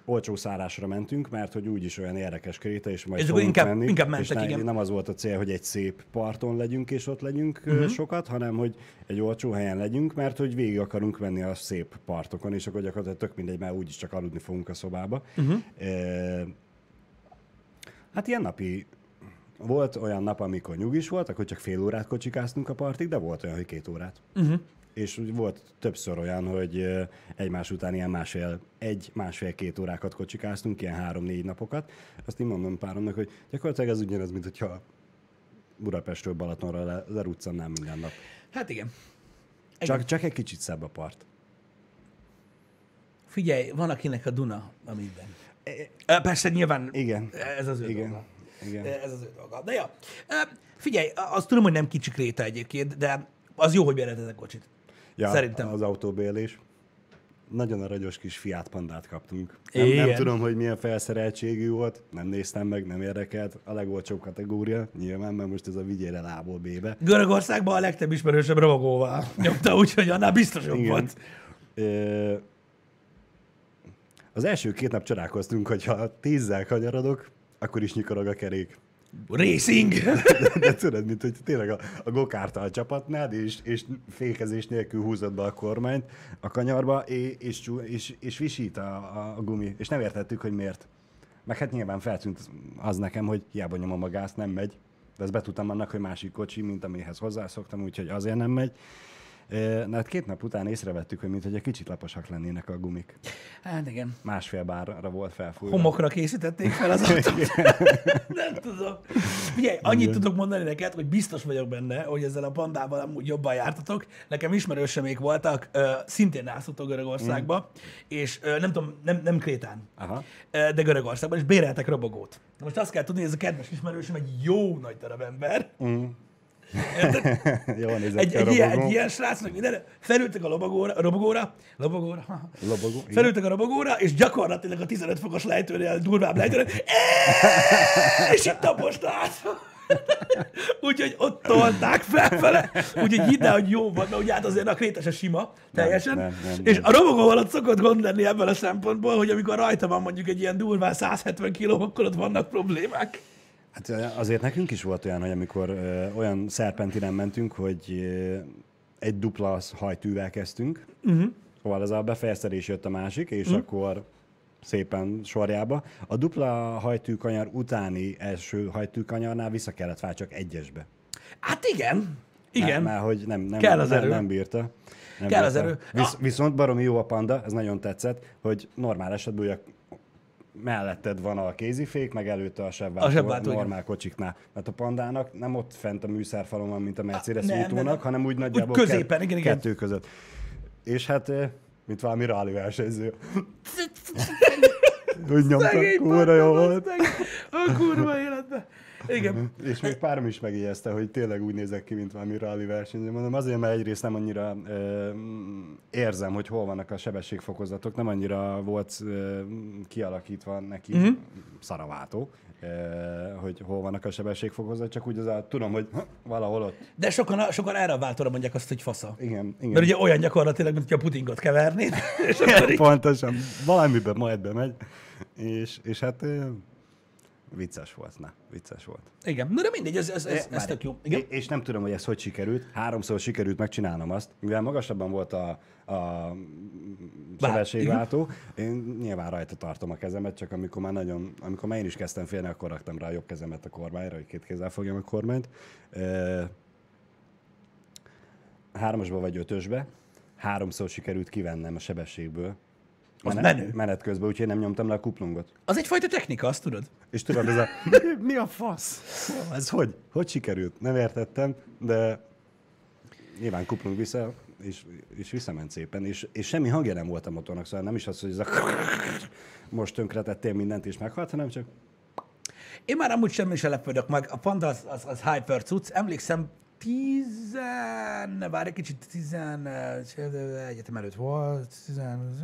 [SPEAKER 1] olcsó szállásra mentünk, mert hogy úgyis olyan érdekes kréta, és majd
[SPEAKER 2] És
[SPEAKER 1] fogunk
[SPEAKER 2] inkább-
[SPEAKER 1] menni,
[SPEAKER 2] inkább
[SPEAKER 1] és
[SPEAKER 2] mentek,
[SPEAKER 1] ne,
[SPEAKER 2] igen.
[SPEAKER 1] nem az volt a cél, hogy egy szép parton legyünk, és ott legyünk uh-huh. sokat, hanem hogy egy olcsó helyen legyünk, mert hogy végig akarunk menni a szép partokon, és akkor gyakorlatilag tök mindegy, mert úgyis csak aludni fogunk a szobába. Uh-huh. Hát ilyen napi volt olyan nap, amikor nyugis volt, akkor csak fél órát kocsikáztunk a partig, de volt olyan, hogy két órát. Uh-huh. És volt többször olyan, hogy ö, egymás után ilyen másfél, egy, másfél-két órákat kocsikáztunk, ilyen három-négy napokat. Azt én mondom páromnak, hogy gyakorlatilag ez ugyanaz, mint hogyha Budapestről Balatonra le, leruccannám minden nap.
[SPEAKER 2] Hát igen.
[SPEAKER 1] Csak, csak egy kicsit szebb a part.
[SPEAKER 2] Figyelj, van akinek a Duna, amiben. E, Persze, nyilván
[SPEAKER 1] Igen.
[SPEAKER 2] ez az ő
[SPEAKER 1] Igen.
[SPEAKER 2] dolga.
[SPEAKER 1] Igen.
[SPEAKER 2] Ez az ő dolga. De ja, E, figyelj, azt tudom, hogy nem kicsi kréta egyébként, de az jó, hogy béreltetek kocsit.
[SPEAKER 1] Ja,
[SPEAKER 2] Szerintem.
[SPEAKER 1] Az autóbélés. Nagyon aranyos kis Fiat Pandát kaptunk. Nem, nem tudom, hogy milyen felszereltségű volt, nem néztem meg, nem érdekelt. A legolcsóbb kategória, nyilván, mert most ez a vigyél el A-ból B-be.
[SPEAKER 2] Görögországban a legtöbb ismerősebb ravagóval nyomta, úgyhogy annál biztos jobb
[SPEAKER 1] Igen.
[SPEAKER 2] volt.
[SPEAKER 1] Az első két nap csodálkoztunk, hogyha tízzel kanyarodok, akkor is nyikorog a kerék.
[SPEAKER 2] Racing!
[SPEAKER 1] De tudod, mint hogy tényleg a, a gokártal csapatnád, és, és fékezés nélkül húzod be a kormányt a kanyarba, és, és, és, és visít a, a, a gumi. És nem értettük, hogy miért. Meg hát nyilván feltűnt az nekem, hogy hiába nyomom a gázt, nem megy. De ezt betudtam annak, hogy másik kocsi, mint amihez hozzászoktam, úgyhogy azért nem megy. Na hát két nap után észrevettük, hogy mint hogy egy kicsit laposak lennének a gumik.
[SPEAKER 2] Hát igen.
[SPEAKER 1] Másfél bárra volt felfújva.
[SPEAKER 2] Homokra készítették fel az autót. nem tudom. Figyelj, annyit tudok mondani neked, hogy biztos vagyok benne, hogy ezzel a pandával amúgy jobban jártatok. Nekem ismerősemék voltak, ö, szintén nászoltak Görögországba, és ö, nem tudom, nem, nem Krétán,
[SPEAKER 1] Aha.
[SPEAKER 2] ö, de Görögországban, és béreltek robogót. Most azt kell tudni, hogy ez a kedves ismerősöm egy jó nagy darab ember. Érted?
[SPEAKER 1] Jól nézett
[SPEAKER 2] Egy,
[SPEAKER 1] a
[SPEAKER 2] egy, ilyen,
[SPEAKER 1] robogó.
[SPEAKER 2] egy ilyen srácnak minden, felültek a lobogóra, a robogóra, lobogóra.
[SPEAKER 1] Lobogó, igen.
[SPEAKER 2] felültek a robogóra, és gyakorlatilag a 15 fokos lejtőnél, durvább lejtőnél, és itt tapost át. Úgyhogy ott tolták felfele, úgyhogy hidd el, hogy jó volt, mert ugye hát azért a kréta se sima teljesen.
[SPEAKER 1] nem, nem,
[SPEAKER 2] és
[SPEAKER 1] nem.
[SPEAKER 2] a robogóval ott szokott gond lenni ebből a szempontból, hogy amikor rajta van mondjuk egy ilyen durván 170 kiló, akkor ott vannak problémák.
[SPEAKER 1] Hát azért nekünk is volt olyan, hogy amikor ö, olyan szerpentinen mentünk, hogy ö, egy dupla hajtűvel kezdtünk, uh-huh. szóval ez a befejezkedés jött a másik, és uh-huh. akkor szépen sorjába. A dupla hajtűkanyar utáni első hajtűkanyarnál vissza kellett válni csak egyesbe.
[SPEAKER 2] Hát igen, igen.
[SPEAKER 1] Mert, hogy nem, nem,
[SPEAKER 2] Kell az
[SPEAKER 1] nem,
[SPEAKER 2] erő.
[SPEAKER 1] nem bírta. Nem
[SPEAKER 2] Kell az
[SPEAKER 1] bírta.
[SPEAKER 2] erő.
[SPEAKER 1] Visz,
[SPEAKER 2] Ah.
[SPEAKER 1] viszont baromi jó a panda, ez nagyon tetszett, hogy normál esetben melletted van a kézifék, meg előtte a sebváltó,
[SPEAKER 2] A
[SPEAKER 1] normál kocsiknál. Mert a pandának nem ott fent a műszerfalon van, mint a Mercedes
[SPEAKER 2] nem, nem.
[SPEAKER 1] hanem úgy nagyjából
[SPEAKER 2] középen, igen, igen.
[SPEAKER 1] kettő között. És hát, eh, mint valami rally versenyző. úgy nyomta,
[SPEAKER 2] Szegény
[SPEAKER 1] kurva jó volt.
[SPEAKER 2] A kurva életben. Igen.
[SPEAKER 1] És még párom is megjegyezte, hogy tényleg úgy nézek ki, mint valami rally versenyző. Mondom, azért, mert egyrészt nem annyira ö, érzem, hogy hol vannak a sebességfokozatok, nem annyira volt ö, kialakítva neki
[SPEAKER 2] Mhm.
[SPEAKER 1] mm-hmm. szaravátó, ö, hogy hol vannak a sebességfokozatok, csak úgy az a, tudom, hogy ha, valahol ott.
[SPEAKER 2] De sokan, sokan erre a váltóra mondják azt, hogy fasza.
[SPEAKER 1] Igen, igen.
[SPEAKER 2] Mert ugye olyan gyakorlatilag, mint a putingot kevernéd, és akkor így,
[SPEAKER 1] Pontosan, valamiben majd bemegy, és, és hát vicces volt, na, vicces volt.
[SPEAKER 2] igen. Na de mindegy, ez, ez, ez, ez tök jó. Igen.
[SPEAKER 1] És nem tudom, hogy ez hogy sikerült. Háromszor sikerült megcsinálnom azt, mivel magasabban volt a, a sebességváltó, én nyilván rajta tartom a kezemet, csak amikor már nagyon, amikor már én is kezdtem félni, akkor raktam rá a jobb kezemet a kormányra, hogy két kézzel fogjam a kormányt. Hármasba vagy ötösbe, háromszor sikerült kivennem a sebességből.
[SPEAKER 2] Az
[SPEAKER 1] Menet,
[SPEAKER 2] menő.
[SPEAKER 1] menet közben, úgyhogy nem nyomtam le a kuplungot.
[SPEAKER 2] Az egyfajta technika, azt tudod?
[SPEAKER 1] És tudod, ez a... Mi a fasz? Ez hogy? Hogy sikerült? Nem értettem, de nyilván kuplunk vissza, és, és visszament szépen, és, és semmi hangja nem volt a motornak, szóval nem is az, hogy ez a most tönkretettél mindent és meghalt, hanem csak
[SPEAKER 2] Én már amúgy semmi sem lepődök meg. A panda az, az, az hyper cucc. Emlékszem, tizen, várj egy kicsit, tizen, egyetem előtt volt, tizen,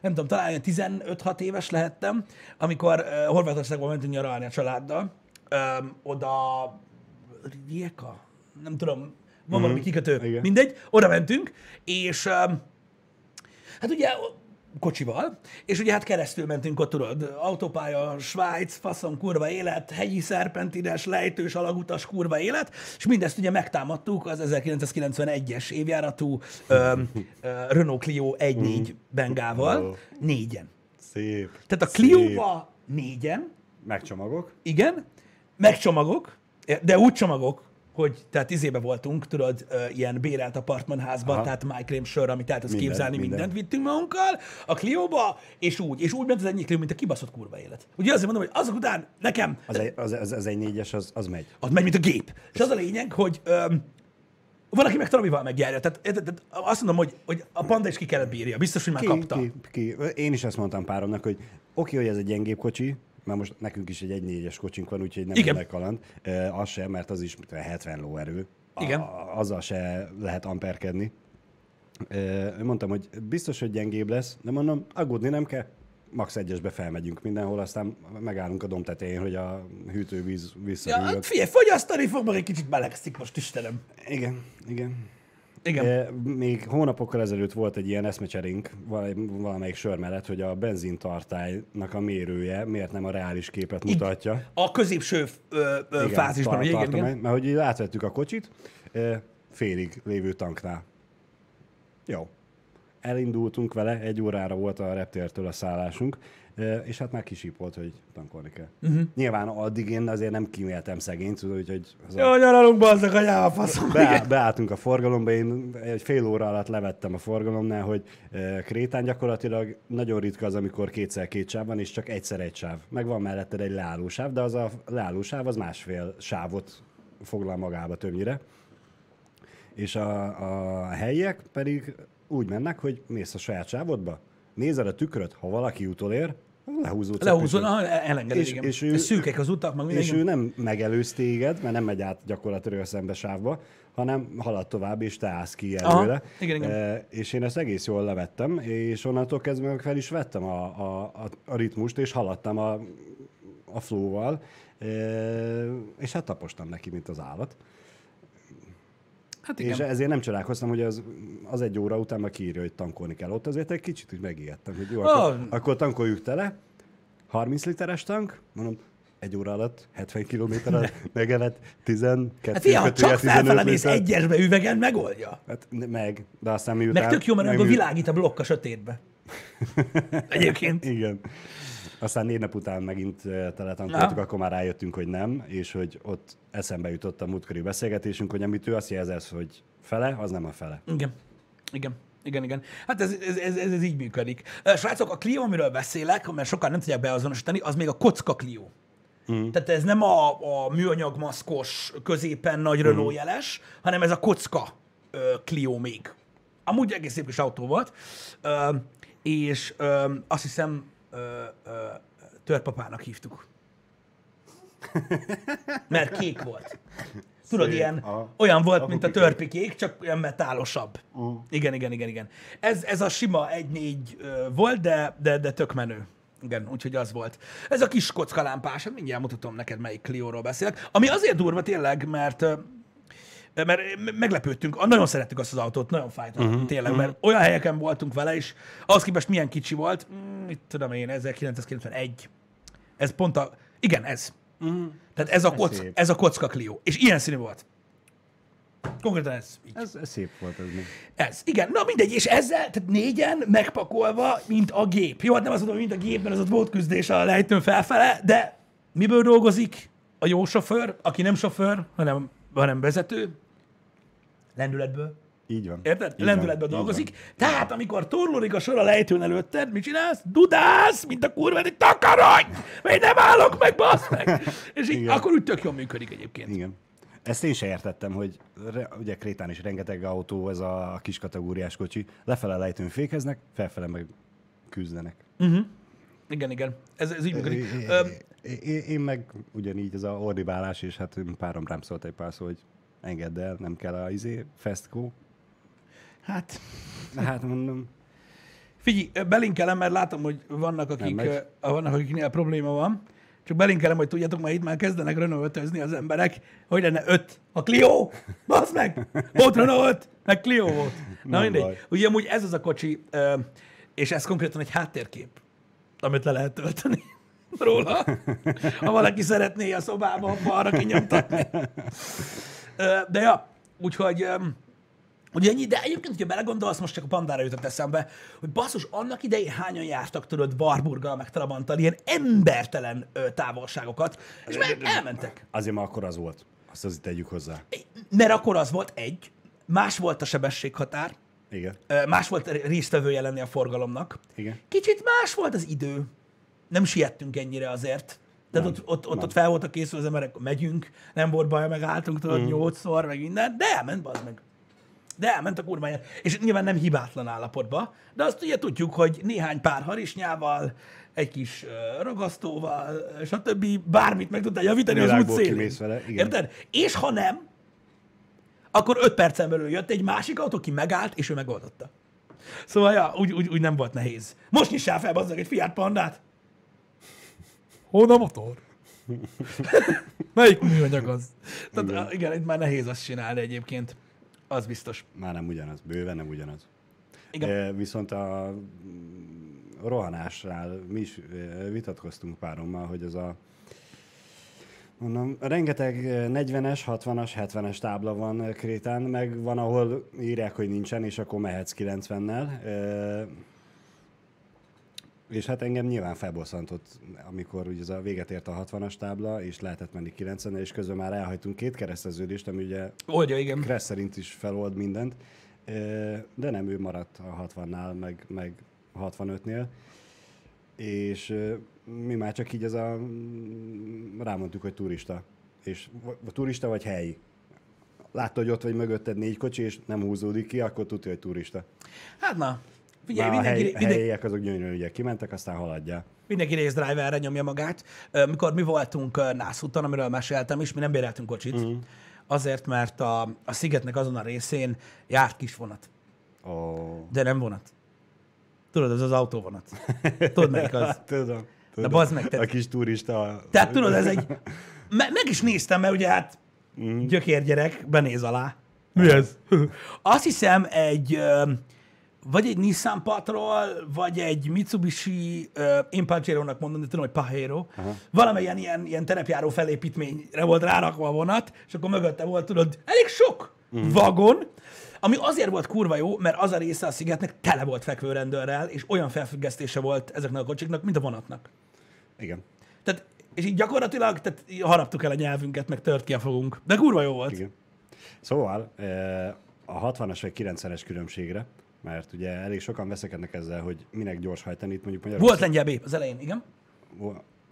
[SPEAKER 2] nem tudom, talán olyan 15-6 éves lehettem, amikor uh, Horvátországban mentünk nyaralni a családdal. Um, oda Rijeka? Nem tudom, van valami kikötő,
[SPEAKER 1] Igen.
[SPEAKER 2] mindegy, oda mentünk, és um, Hát ugye kocsival, és ugye hát keresztül mentünk ott, tudod, autópálya, Svájc, faszom, kurva élet, hegyi szerpentines, lejtős, alagutas, kurva élet, és mindezt ugye megtámadtuk az 1991-es évjáratú ö, ö, Renault Clio 1.4 Bengával, négyen.
[SPEAKER 1] Szép.
[SPEAKER 2] Tehát a. Clio-ba négyen,
[SPEAKER 1] Megcsomagok.
[SPEAKER 2] igen, meg csomagok, de úgy csomagok, hogy tehát izébe voltunk, tudod, ilyen bérelt apartmanházban,
[SPEAKER 1] Aha.
[SPEAKER 2] tehát májkrém sör, amit el tudsz
[SPEAKER 1] Minden,
[SPEAKER 2] képzelni,
[SPEAKER 1] minden.
[SPEAKER 2] mindent vittünk magunkkal, a Clio-ba, és úgy, és úgy ment az egyik Clio, mint a kibaszott kurva élet. Ugye azért mondom, hogy azok után nekem
[SPEAKER 1] Az egy, az, az, az egy négyes, az, az megy.
[SPEAKER 2] az megy, mint a gép. És az a lényeg, hogy öm, van, aki meg Travival megjárja. Tehát, tehát, azt mondom, hogy, hogy a panda is ki kellett bírja. Biztos, hogy már
[SPEAKER 1] Ki,
[SPEAKER 2] kapta.
[SPEAKER 1] ki, ki. Én is ezt mondtam páromnak, hogy oké, hogy ez egy gyengébb kocsi, mert most nekünk is egy 1.4-es kocsink van, úgyhogy nem
[SPEAKER 2] Igen.
[SPEAKER 1] kaland. E, az sem, mert az is mit tudom, 70 lóerő.
[SPEAKER 2] Igen.
[SPEAKER 1] A, azzal se lehet amperkedni. E, mondtam, hogy biztos, hogy gyengébb lesz, de mondom, aggódni nem kell. Max egyesbe felmegyünk mindenhol, aztán megállunk a dom tetején, hogy a hűtővíz
[SPEAKER 2] Ja,
[SPEAKER 1] visszadőljön.
[SPEAKER 2] hát figyelj, fogyasztani fog, meg egy kicsit melegszik most, Istenem.
[SPEAKER 1] Igen, igen.
[SPEAKER 2] Igen.
[SPEAKER 1] Még hónapokkal ezelőtt volt egy ilyen eszmecserénk val- valamelyik sör mellett, hogy a benzintartálynak a mérője miért nem a reális képet mutatja.
[SPEAKER 2] A középső ö, ö,
[SPEAKER 1] Igen,
[SPEAKER 2] fázisban,
[SPEAKER 1] tar-?
[SPEAKER 2] Igen, igen.
[SPEAKER 1] Mert hogy így átvettük a kocsit, félig lévő tanknál. Jó. Elindultunk vele, egy órára volt a reptértől a szállásunk, és hát már kisípolt, hogy tankolni kell. Uh-huh. Nyilván addig én azért nem kíméltem szegényt, tudod, úgyhogy az a
[SPEAKER 2] Jó, nyaralunk, bazzak, anyám, faszom. Igen.
[SPEAKER 1] beálltunk a forgalomba, én egy fél óra alatt levettem a forgalomnál, hogy Krétán gyakorlatilag nagyon ritka az, amikor kétszer két sáv van, és csak egyszer egy sáv. Meg van melletted egy leállósáv, de az a leállósáv az másfél sávot foglal magába többnyire. És a, a helyiek pedig úgy mennek, hogy mész a saját sávodba, nézed a tükröt, ha valaki utolér,
[SPEAKER 2] Lehúzol,
[SPEAKER 1] püspöt.
[SPEAKER 2] ah, elengeded,
[SPEAKER 1] És-
[SPEAKER 2] igen.
[SPEAKER 1] és ő-
[SPEAKER 2] szűkek az utak, meg minden.
[SPEAKER 1] És
[SPEAKER 2] igen.
[SPEAKER 1] ő nem megelőz téged, mert nem megy át gyakorlatilag a szembe sávba, hanem halad tovább, és te állsz ki
[SPEAKER 2] Aha,
[SPEAKER 1] előle.
[SPEAKER 2] igen, igen.
[SPEAKER 1] E, és én ezt egész jól levettem, és onnantól kezdve meg fel is vettem a, a, a, a ritmust, és haladtam a, a flow-val, e, és hát tapostam neki, mint az állat.
[SPEAKER 2] Hát
[SPEAKER 1] Igen. És ezért nem csodálkoztam, hogy az, az egy óra után meg kiírja, hogy tankolni kell. Ott azért egy kicsit úgy megijedtem, hogy jó, akkor,
[SPEAKER 2] Ah.
[SPEAKER 1] akkor tankoljuk tele. 30 literes tank, mondom, egy óra alatt 70 kilométer megevett 12
[SPEAKER 2] Hát
[SPEAKER 1] kötőjel
[SPEAKER 2] csak felfele
[SPEAKER 1] 15
[SPEAKER 2] mész egyesbe üvegen, megoldja.
[SPEAKER 1] Hát meg, de aztán miután...
[SPEAKER 2] Meg tök jó, mert
[SPEAKER 1] megmű-
[SPEAKER 2] világít a blokk a sötétbe. Egyébként.
[SPEAKER 1] Igen. Aztán négy nap után megint eh, teletankoltuk, akkor már rájöttünk, hogy nem, és hogy ott eszembe jutott a múltkori beszélgetésünk, hogy amit ő azt jelzett, hogy fele, az nem a fele.
[SPEAKER 2] Igen. Igen. Igen, igen. Hát ez, ez, ez, ez, ez így működik. Srácok, a Clio, amiről beszélek, mert sokan nem tudják beazonosítani, az még a kocka Clio. Mm. Tehát ez nem a, a műanyag maszkos, középen nagy Renault jeles, hanem ez a kocka ö, Clio még. Amúgy egész szép kis autó volt, ö, és ö, azt hiszem ö, ö, törpapának hívtuk. Mert kék volt. Tudod,
[SPEAKER 1] Szép.
[SPEAKER 2] ilyen,
[SPEAKER 1] Aha.
[SPEAKER 2] olyan volt,
[SPEAKER 1] A
[SPEAKER 2] mint a törpikék, csak olyan metálosabb. Uh. Igen, igen, igen, igen. Ez, ez a sima 1-4 ö, volt, de, de, de tök menő. Igen, úgyhogy az volt. Ez a kis kockalámpás, mindjárt mutatom neked, melyik Clio-ról beszélek. Ami azért durva tényleg, mert mert meglepődtünk, nagyon szerettük azt az autót, nagyon fájt uh-huh, tényleg, uh-huh. mert olyan helyeken voltunk vele, és ahhoz képest milyen kicsi volt, mm, mit tudom én, 1991. Ez pont a, igen, ez. Uh-huh. Tehát ez a,
[SPEAKER 1] Ez
[SPEAKER 2] kock, ez a kocka Clio. És ilyen színű volt. Konkrétan ez. Így.
[SPEAKER 1] Ez, ez szép volt ez még.
[SPEAKER 2] Ez. Igen, na mindegy, és ezzel, tehát négyen megpakolva, mint a gép. Jó, hát nem azt mondom, mint a gép, mert az ott volt küzdés a lejtőn felfele, de miből dolgozik a jó sofőr, aki nem sofőr, hanem, hanem vezető? Lendületből.
[SPEAKER 1] Így van.
[SPEAKER 2] Érted?
[SPEAKER 1] Így
[SPEAKER 2] Lendületben
[SPEAKER 1] van, így
[SPEAKER 2] dolgozik. Tehát, amikor torlódik a sor a lejtőn előtted, mit csinálsz? Dudálsz, mint a kurva, hogy takarodj! Még nem állok meg, bassz meg! És így,
[SPEAKER 1] Igen.
[SPEAKER 2] akkor úgy tök jól működik egyébként.
[SPEAKER 1] Igen. Ezt én se értettem, hogy re, ugye Krétán is rengeteg autó, ez a kis kategóriás kocsi. Lefele lejtőn fékeznek, felfele meg küzdenek.
[SPEAKER 2] Igen, igen. Ez, ez így működik. Ö,
[SPEAKER 1] Én, én meg ugyanígy ez a ordibálás, és hát párom rám szólt egy pár szó, hogy engedd el, nem kell a izé, festco.
[SPEAKER 2] hát,
[SPEAKER 1] Hát mondom,
[SPEAKER 2] Figyelj, belinkelem, mert látom, hogy vannak, akik, vannak akiknél probléma van. Csak belinkelem, hogy tudjátok, majd itt már kezdenek Renault az emberek, hogy lenne öt. A Clio, bazd meg! Volt Renault 5, meg Clio volt. Na
[SPEAKER 1] Nem
[SPEAKER 2] mindegy.
[SPEAKER 1] baj.
[SPEAKER 2] Ugye amúgy ez az a kocsi, és ez konkrétan egy háttérkép, amit le lehet tölteni róla. Ha valaki szeretné a szobába balra kinyomtatni. De ja, úgyhogy Ugye ennyi, de egyébként, hogyha belegondolsz, most csak a pandára jutott eszembe, hogy basszus, annak idején hányan jártak, tudod, Warburggal, meg Trabanttal, ilyen embertelen ö, távolságokat, és meg elmentek.
[SPEAKER 1] Azért már akkor az volt. Azt azért tegyük hozzá.
[SPEAKER 2] Mert akkor az volt egy, más volt a sebességhatár,
[SPEAKER 1] Igen.
[SPEAKER 2] más volt résztvevője lenni a forgalomnak,
[SPEAKER 1] Igen.
[SPEAKER 2] kicsit más volt az idő. Nem siettünk ennyire azért. Tehát ott, ott, ott, ott fel voltak készülve az emberek, megyünk, nem volt baj, megálltunk, tudod, mm. nyolcszor, meg minden, de elment, bazd meg. De elment a kurváját. És nyilván nem hibátlan állapotba, de azt ugye tudjuk, hogy néhány pár harisnyával, egy kis ragasztóval, stb. bármit meg tudtál javítani az út szélén.
[SPEAKER 1] kimész vele, igen.
[SPEAKER 2] Érted? És ha nem, akkor öt percen belül jött egy másik autó, ki megállt, és ő megoldotta. Szóval, ja, úgy, úgy, úgy nem volt nehéz. Most nyissál fel, bazzag, egy Fiat Pandát. Honnan motor? Melyik műanyag az? Tehát, igen. igen, itt már nehéz azt csinálni egyébként. Az biztos.
[SPEAKER 1] Már nem ugyanaz. Bőven nem ugyanaz.
[SPEAKER 2] Igen.
[SPEAKER 1] E, viszont a rohanásnál mi is e, vitatkoztunk párommal, hogy ez a Mondom, rengeteg e, 40-es, 60-as, 70-es tábla van e, Krétán, meg van, ahol írják, hogy nincsen, és akkor mehetsz 90-nel. E, és hát engem nyilván felbosszantott, amikor ugye ez a véget ért a 60-as tábla, és lehetett menni 90-nel, és közben már elhagytunk két kereszteződést, ami ugye
[SPEAKER 2] Oldja, igen.
[SPEAKER 1] Kressz szerint is felold mindent, de nem ő maradt a 60-nál, meg, meg a 65-nél. És mi már csak így ez a... mm, rámondtuk, hogy turista. És turista vagy helyi. Látta, hogy ott vagy mögötted négy kocsi, és nem húzódik ki, akkor tudja, hogy turista.
[SPEAKER 2] Hát na, figyelj,
[SPEAKER 1] Már a
[SPEAKER 2] mindenki,
[SPEAKER 1] hely,
[SPEAKER 2] mindenki,
[SPEAKER 1] helyiek azok gyönyörűen ugye kimentek, aztán haladjál.
[SPEAKER 2] mindenki race driverre nyomja magát. Mikor mi voltunk ö, Nászúton, amiről meséltem is, mi nem béreltünk kocsit, uh-huh. azért, mert a, a szigetnek azon a részén járt kis vonat,
[SPEAKER 1] Ó,
[SPEAKER 2] de nem vonat. Tudod, ez az autóvonat. Tudod, melyik az?
[SPEAKER 1] tudom. tudom.
[SPEAKER 2] bazd meg, te-
[SPEAKER 1] A kis turista...
[SPEAKER 2] Tehát tudod, ez egy... Me- meg is néztem, mert ugye hát
[SPEAKER 1] Mhm.
[SPEAKER 2] gyökérgyerek benéz alá. Mi ez? Azt hiszem egy... ö, Vagy egy Nissan Patrol, vagy egy Mitsubishi, ö, én Pajero-nak mondom, de tudom, hogy Pajero. Valamilyen ilyen, ilyen terepjáró felépítményre volt rárakva a vonat, és akkor mögötte volt, tudod, elég sok vagon, ami azért volt kurva jó, mert az a része a szigetnek tele volt fekvőrendőrrel, és olyan felfüggesztése volt ezeknek a kocsiknak, mint a vonatnak.
[SPEAKER 1] Igen.
[SPEAKER 2] Tehát, és így gyakorlatilag tehát haraptuk el a nyelvünket, meg tört ki a fogunk. De kurva jó volt.
[SPEAKER 1] Igen. Szóval a 60-as vagy 90-es különbségre, mert ugye elég sokan veszekednek ezzel, hogy minek gyors hajtani itt mondjuk
[SPEAKER 2] Volt
[SPEAKER 1] Magyarországon.
[SPEAKER 2] lengyel B az elején, igen?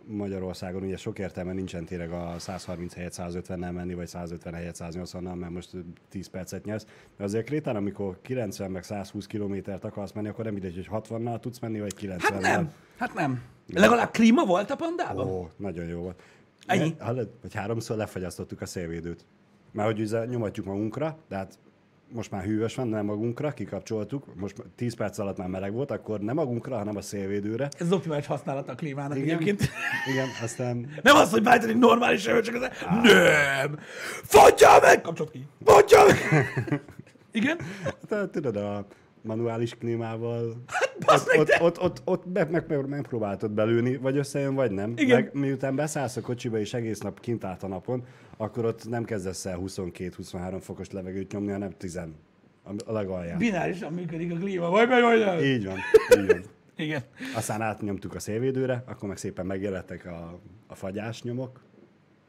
[SPEAKER 1] Magyarországon ugye sok értelme nincsen tényleg a 130 helyet 150-nel menni, vagy 150 helyet 180-nal, mert most 10 percet nyersz. De azért Krétán, amikor 90 meg 120 kilométert akarsz menni, akkor nem mindegy, hogy 60-nal tudsz menni, vagy 90-nel.
[SPEAKER 2] Hát nem. Hát nem. Legalább klíma volt a pandában?
[SPEAKER 1] Ó, nagyon jó volt.
[SPEAKER 2] Ennyi?
[SPEAKER 1] Hallod, hogy háromszor lefagyasztottuk a szélvédőt. Mert hogy ugye nyomatjuk magunkra, de hát most már hűvös van, nem magunkra, kikapcsoltuk, most 10 perc alatt már meleg volt, akkor nem magunkra, hanem a szélvédőre.
[SPEAKER 2] Ez az optimális használata a klímának
[SPEAKER 1] Igen.
[SPEAKER 2] egyébként.
[SPEAKER 1] Igen, aztán
[SPEAKER 2] Nem az, hogy beállítani normális hő, csak az... Nem! Fagyjál meg! Kapcsolt ki. Fagyjál meg! Igen?
[SPEAKER 1] hát, tudod, a manuális klímával
[SPEAKER 2] bassz
[SPEAKER 1] ott, ott, ott, ott, ott meg, meg, meg, megpróbáltad belőni, vagy összejön, vagy nem.
[SPEAKER 2] Igen.
[SPEAKER 1] Meg miután beszállsz a kocsiba és egész nap kint állt a napon, akkor ott nem kezdesz el 22-23 fokos levegőt nyomni, hanem 10 a legalján.
[SPEAKER 2] Binárisan működik a klíma. Vagy meg, vagy nem.
[SPEAKER 1] Így van, így van.
[SPEAKER 2] Igen.
[SPEAKER 1] Aztán átnyomtuk a szélvédőre, akkor meg szépen megjelentek a, a fagyás nyomok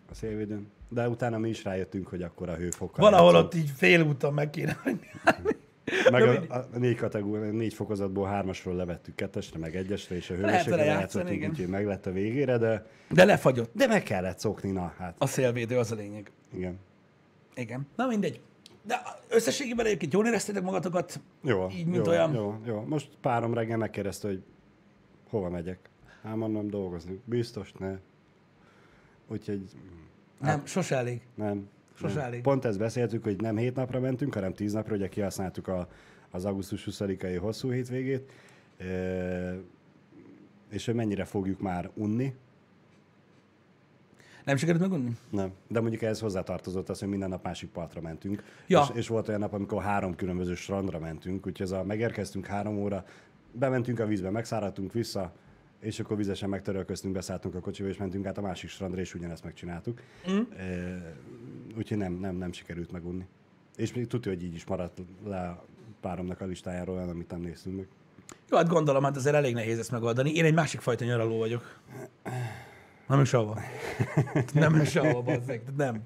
[SPEAKER 1] a szélvédőn. De utána mi is rájöttünk, hogy akkor a hőfokkal.
[SPEAKER 2] Valahol
[SPEAKER 1] játszunk.
[SPEAKER 2] ott így félúton meg kéne hagyni.
[SPEAKER 1] Meg a, négy kategória, négy fokozatból hármasról levettük kettesre, meg egyesre, és a hőmérsékletre játszottunk, úgyhogy meg lett a végére, de,
[SPEAKER 2] De lefagyott.
[SPEAKER 1] de meg kellett szokni, na hát.
[SPEAKER 2] A szélvédő az a lényeg.
[SPEAKER 1] Igen.
[SPEAKER 2] Igen. Na mindegy. De összességében egyébként jól éreztétek magatokat?
[SPEAKER 1] Jó,
[SPEAKER 2] Így, mint
[SPEAKER 1] jó,
[SPEAKER 2] olyan.
[SPEAKER 1] Jó, jó. Most párom reggel megkérdezte, hogy hova megyek. Hát mondom, dolgozni. Biztos, ne. Úgyhogy
[SPEAKER 2] Nem, sose elég.
[SPEAKER 1] Nem.
[SPEAKER 2] Sose elég.
[SPEAKER 1] Pont ezt beszéltük, hogy nem hét napra mentünk, hanem tíz napra, ugye kihasználtuk a, az augusztus 20-ai hosszú hétvégét, e, és hogy mennyire fogjuk már unni,
[SPEAKER 2] Nem sikerült megunni?
[SPEAKER 1] Nem. De mondjuk ehhez hozzátartozott az, hogy minden nap másik partra mentünk.
[SPEAKER 2] Ja.
[SPEAKER 1] És, és volt olyan nap, amikor három különböző strandra mentünk, úgyhogy ez a megérkeztünk három óra, bementünk a vízbe, megszáradtunk vissza, és akkor vizesen megtörölköztünk, beszálltunk a kocsiba, és mentünk át a másik strandra, és ugyanezt megcsináltuk. Mm. E, úgyhogy nem, nem, nem sikerült megunni. És még tudja, hogy így is maradt le páromnak a listájáról olyan, amit nem néztünk meg.
[SPEAKER 2] Jó, hát gondolom, hát azért elég nehéz ezt megoldani. Én egy másik fajta nyaraló vagyok. Nem is sehova. Nem is sehova, bazzeg. Nem.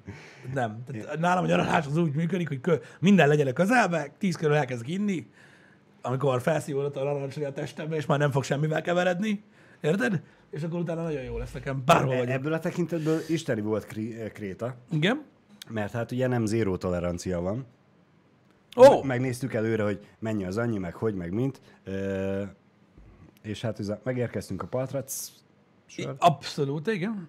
[SPEAKER 2] Nem. Tehát nálam a nyaralás az úgy működik, hogy kö, minden legyen a közelbe, tíz körül elkezdek inni, amikor felszívódott a narancsai a testembe, és már nem fog semmivel keveredni. Érted? És akkor utána nagyon jó lesz nekem. Bárhol
[SPEAKER 1] E-
[SPEAKER 2] vagyok.
[SPEAKER 1] Ebből a tekintetből isteni volt Kréta,
[SPEAKER 2] Igen?
[SPEAKER 1] Mert hát ugye nem zéró tolerancia van.
[SPEAKER 2] Ó! Oh,
[SPEAKER 1] Megnéztük előre, hogy mennyi az annyi, meg hogy, meg mint. Ö, és hát megérkeztünk a partra,
[SPEAKER 2] abszolút, igen.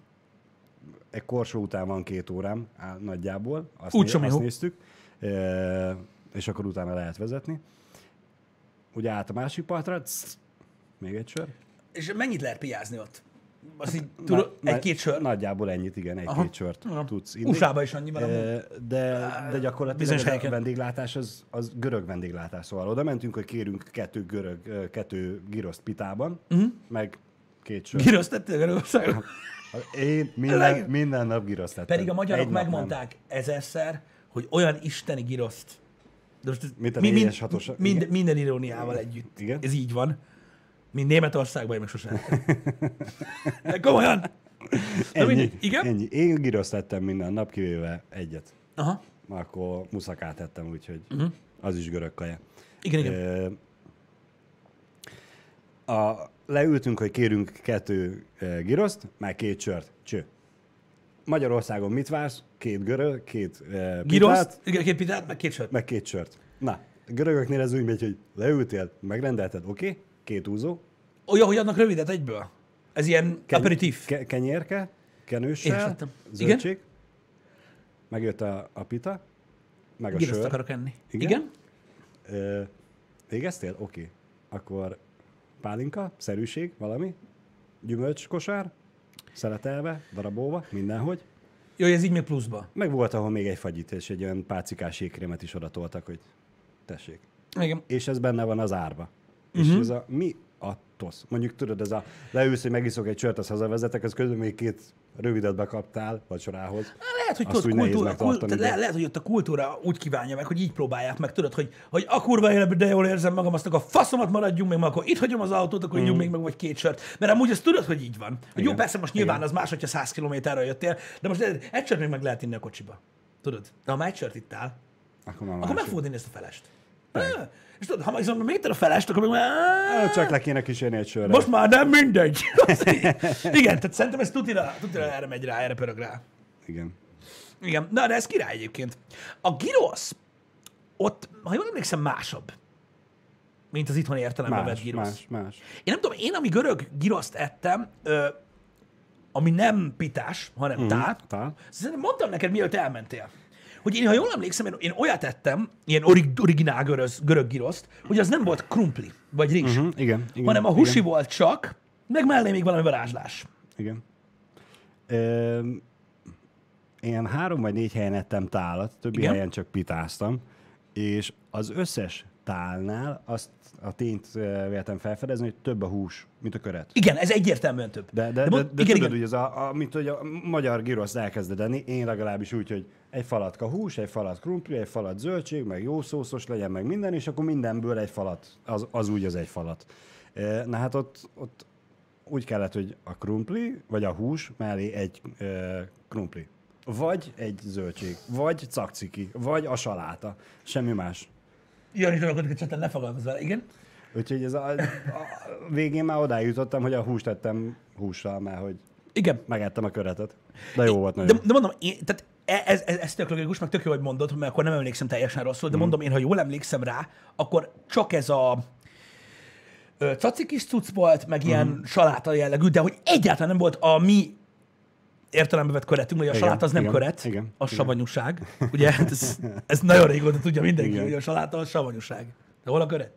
[SPEAKER 1] egy korsó után van két órám á, nagyjából, azt,
[SPEAKER 2] Úgy
[SPEAKER 1] né-
[SPEAKER 2] sem
[SPEAKER 1] azt néztük, Ö, és akkor utána lehet vezetni. Ugye át a másik partra, még egy sör.
[SPEAKER 2] És mennyit lehet piázni ott? Azt így, tudod,
[SPEAKER 1] Na-
[SPEAKER 2] egy-két sör?
[SPEAKER 1] Nagyjából ennyit, igen, egy-két sört
[SPEAKER 2] Aha.
[SPEAKER 1] tudsz inni.
[SPEAKER 2] USA-ba is annyi van
[SPEAKER 1] De, de gyakorlatilag a vendéglátás az, az görög vendéglátás, szóval oda mentünk, hogy kérünk kettő görög, kettő giroszt pitában, uh-huh. meg két sör.
[SPEAKER 2] Giroszt tettél Görögországon?
[SPEAKER 1] Én minden, minden nap giroszt tettem.
[SPEAKER 2] Pedig a magyarok
[SPEAKER 1] Egy nap nem.
[SPEAKER 2] megmondták ezerszer, hogy olyan isteni giroszt. De most ez
[SPEAKER 1] Mint a
[SPEAKER 2] mi- mind,
[SPEAKER 1] hatos-
[SPEAKER 2] mind, minden iróniával együtt.
[SPEAKER 1] Igen.
[SPEAKER 2] Ez így van. Mint Németországban, én meg sosem. De komolyan.
[SPEAKER 1] Ennyi.
[SPEAKER 2] Igen?
[SPEAKER 1] ennyi. Én giroszt tettem minden nap, kivéve egyet.
[SPEAKER 2] Aha.
[SPEAKER 1] Akkor muszakát tettem, úgyhogy uh-huh. az is görög kaja.
[SPEAKER 2] Igen, igen.
[SPEAKER 1] Ö, A, leültünk, hogy kérünk kettő uh, giroszt, meg két sört. Cső. Magyarországon mit vársz? Két görög, két pitát,
[SPEAKER 2] Giroszt, igen, két pitát, meg két sört.
[SPEAKER 1] meg két sört. Na, görögöknél ez úgy megy, hogy leültél, megrendelted, oké, okay, két úzó,
[SPEAKER 2] Olyan, hogy adnak rövidet egyből. Ez ilyen
[SPEAKER 1] Ken-
[SPEAKER 2] aperitív.
[SPEAKER 1] Ke- kenyérke, kenőssel, zöldség, megjött a, a pita, meg a
[SPEAKER 2] Giroszt
[SPEAKER 1] sör.
[SPEAKER 2] akarok enni.
[SPEAKER 1] Igen?
[SPEAKER 2] Igen?
[SPEAKER 1] Ö, végeztél? Oké. Okay. Akkor pálinka, szerűség, valami, gyümölcskosár, szeletelve, darabolva, mindenhogy.
[SPEAKER 2] Jó, ez így még pluszba.
[SPEAKER 1] Meg volt, ahol még egy fagyit és egy olyan pácikás jégkrémet is odatoltak, hogy tessék.
[SPEAKER 2] Igen.
[SPEAKER 1] És ez benne van az árba.
[SPEAKER 2] Mhm.
[SPEAKER 1] Uh-huh. És ez a mi a tosz? Mondjuk tudod, ez a leülsz, hogy megiszok egy sört, azt hazavezetek, az közben még két rövidet bekaptál vacsorához.
[SPEAKER 2] Lehet, hogy tudod, kultúra, kult,
[SPEAKER 1] megtartani,
[SPEAKER 2] le, lehet, hogy ott a kultúra úgy kívánja meg, hogy így próbálják meg, tudod, hogy, hogy a kurva életben de jól érzem magam, azt a faszomat maradjunk még, akkor itt hagyom az autót, akkor mm. még meg vagy két sört. Mert amúgy azt tudod, hogy így van. Hogy jó,
[SPEAKER 1] Igen.
[SPEAKER 2] persze most nyilván az más, hogyha 100 kilométerre jöttél, de most egy sört még meg lehet inni a kocsiba. Tudod? De ha már egy sört ittál,
[SPEAKER 1] Akkor
[SPEAKER 2] akkor meg fogod inni ezt a felest. Ah, És tudod, ha meg viszont még a felest, akkor meg már...
[SPEAKER 1] Csak le kéne kísérni egy sörre.
[SPEAKER 2] Most már nem mindegy. Igen, tehát szerintem ez tutira, tutira erre megy rá, erre pörög rá.
[SPEAKER 1] Igen.
[SPEAKER 2] Igen, na de ez király egyébként. A gyrosz, ott, ha jól emlékszem, másabb, mint az itthoni értelemben vett
[SPEAKER 1] Más,
[SPEAKER 2] gyrosz.
[SPEAKER 1] más, más.
[SPEAKER 2] Én nem tudom, én ami görög giroszt ettem, ö, ami nem pitás, hanem mm, tál,
[SPEAKER 1] Tál.
[SPEAKER 2] szerintem mondtam neked, mielőtt elmentél, hogy én, ha jól emlékszem, én, én olyat ettem, ilyen orig, originál göröz, görög giroszt, hogy az nem volt krumpli, vagy rizs,
[SPEAKER 1] Uh-huh, igen, igen.
[SPEAKER 2] hanem a husi
[SPEAKER 1] Igen,
[SPEAKER 2] volt csak, meg mellé még valami varázslás.
[SPEAKER 1] igen. Ö, én három vagy négy helyen ettem tálat, többi
[SPEAKER 2] Igen.
[SPEAKER 1] helyen csak pitáztam, és az összes tálnál azt a tényt véltem felfedezni, hogy több a hús, mint a köret.
[SPEAKER 2] Igen, ez egyértelműen több.
[SPEAKER 1] De, de, de, de, de
[SPEAKER 2] igen,
[SPEAKER 1] tudod,
[SPEAKER 2] igen.
[SPEAKER 1] hogy ez a, a, mint hogy a magyar giroszt elkezded enni, én legalábbis úgy, hogy egy falatka hús, egy falat krumpli, egy falat zöldség, meg jó szószos legyen, meg minden, és akkor mindenből egy falat, az, az úgy az egy falat. E, Na hát ott, ott úgy kellett, hogy a krumpli, vagy a hús mellé egy e, krumpli. Vagy egy zöldség, vagy cakciki, vagy a saláta. Semmi más.
[SPEAKER 2] Jön is dolgokat, hogy csatán vele, igen.
[SPEAKER 1] Úgyhogy ez a, a, a végén már odáig jutottam, hogy a húst tettem hússal, mert hogy
[SPEAKER 2] Igen.
[SPEAKER 1] megettem a köretet. De jó volt nagyon.
[SPEAKER 2] De, de mondom, én, tehát ez, ez, ez tök logikus, meg tök jó, hogy mondod, mert akkor nem emlékszem teljesen rosszul, de mondom, én, ha jól emlékszem rá, akkor csak ez a ö, cacikis cucc volt, meg ilyen
[SPEAKER 1] Mhm.
[SPEAKER 2] saláta jellegű, de hogy egyáltalán nem volt a mi értelembe vett köretünk, hogy a
[SPEAKER 1] Igen,
[SPEAKER 2] saláta az nem
[SPEAKER 1] igen,
[SPEAKER 2] köret,
[SPEAKER 1] igen,
[SPEAKER 2] az
[SPEAKER 1] igen.
[SPEAKER 2] savanyúság. Ugye, ez, ez nagyon régóta tudja mindenki,
[SPEAKER 1] Igen.
[SPEAKER 2] hogy a saláta az savanyúság. De hol a köret?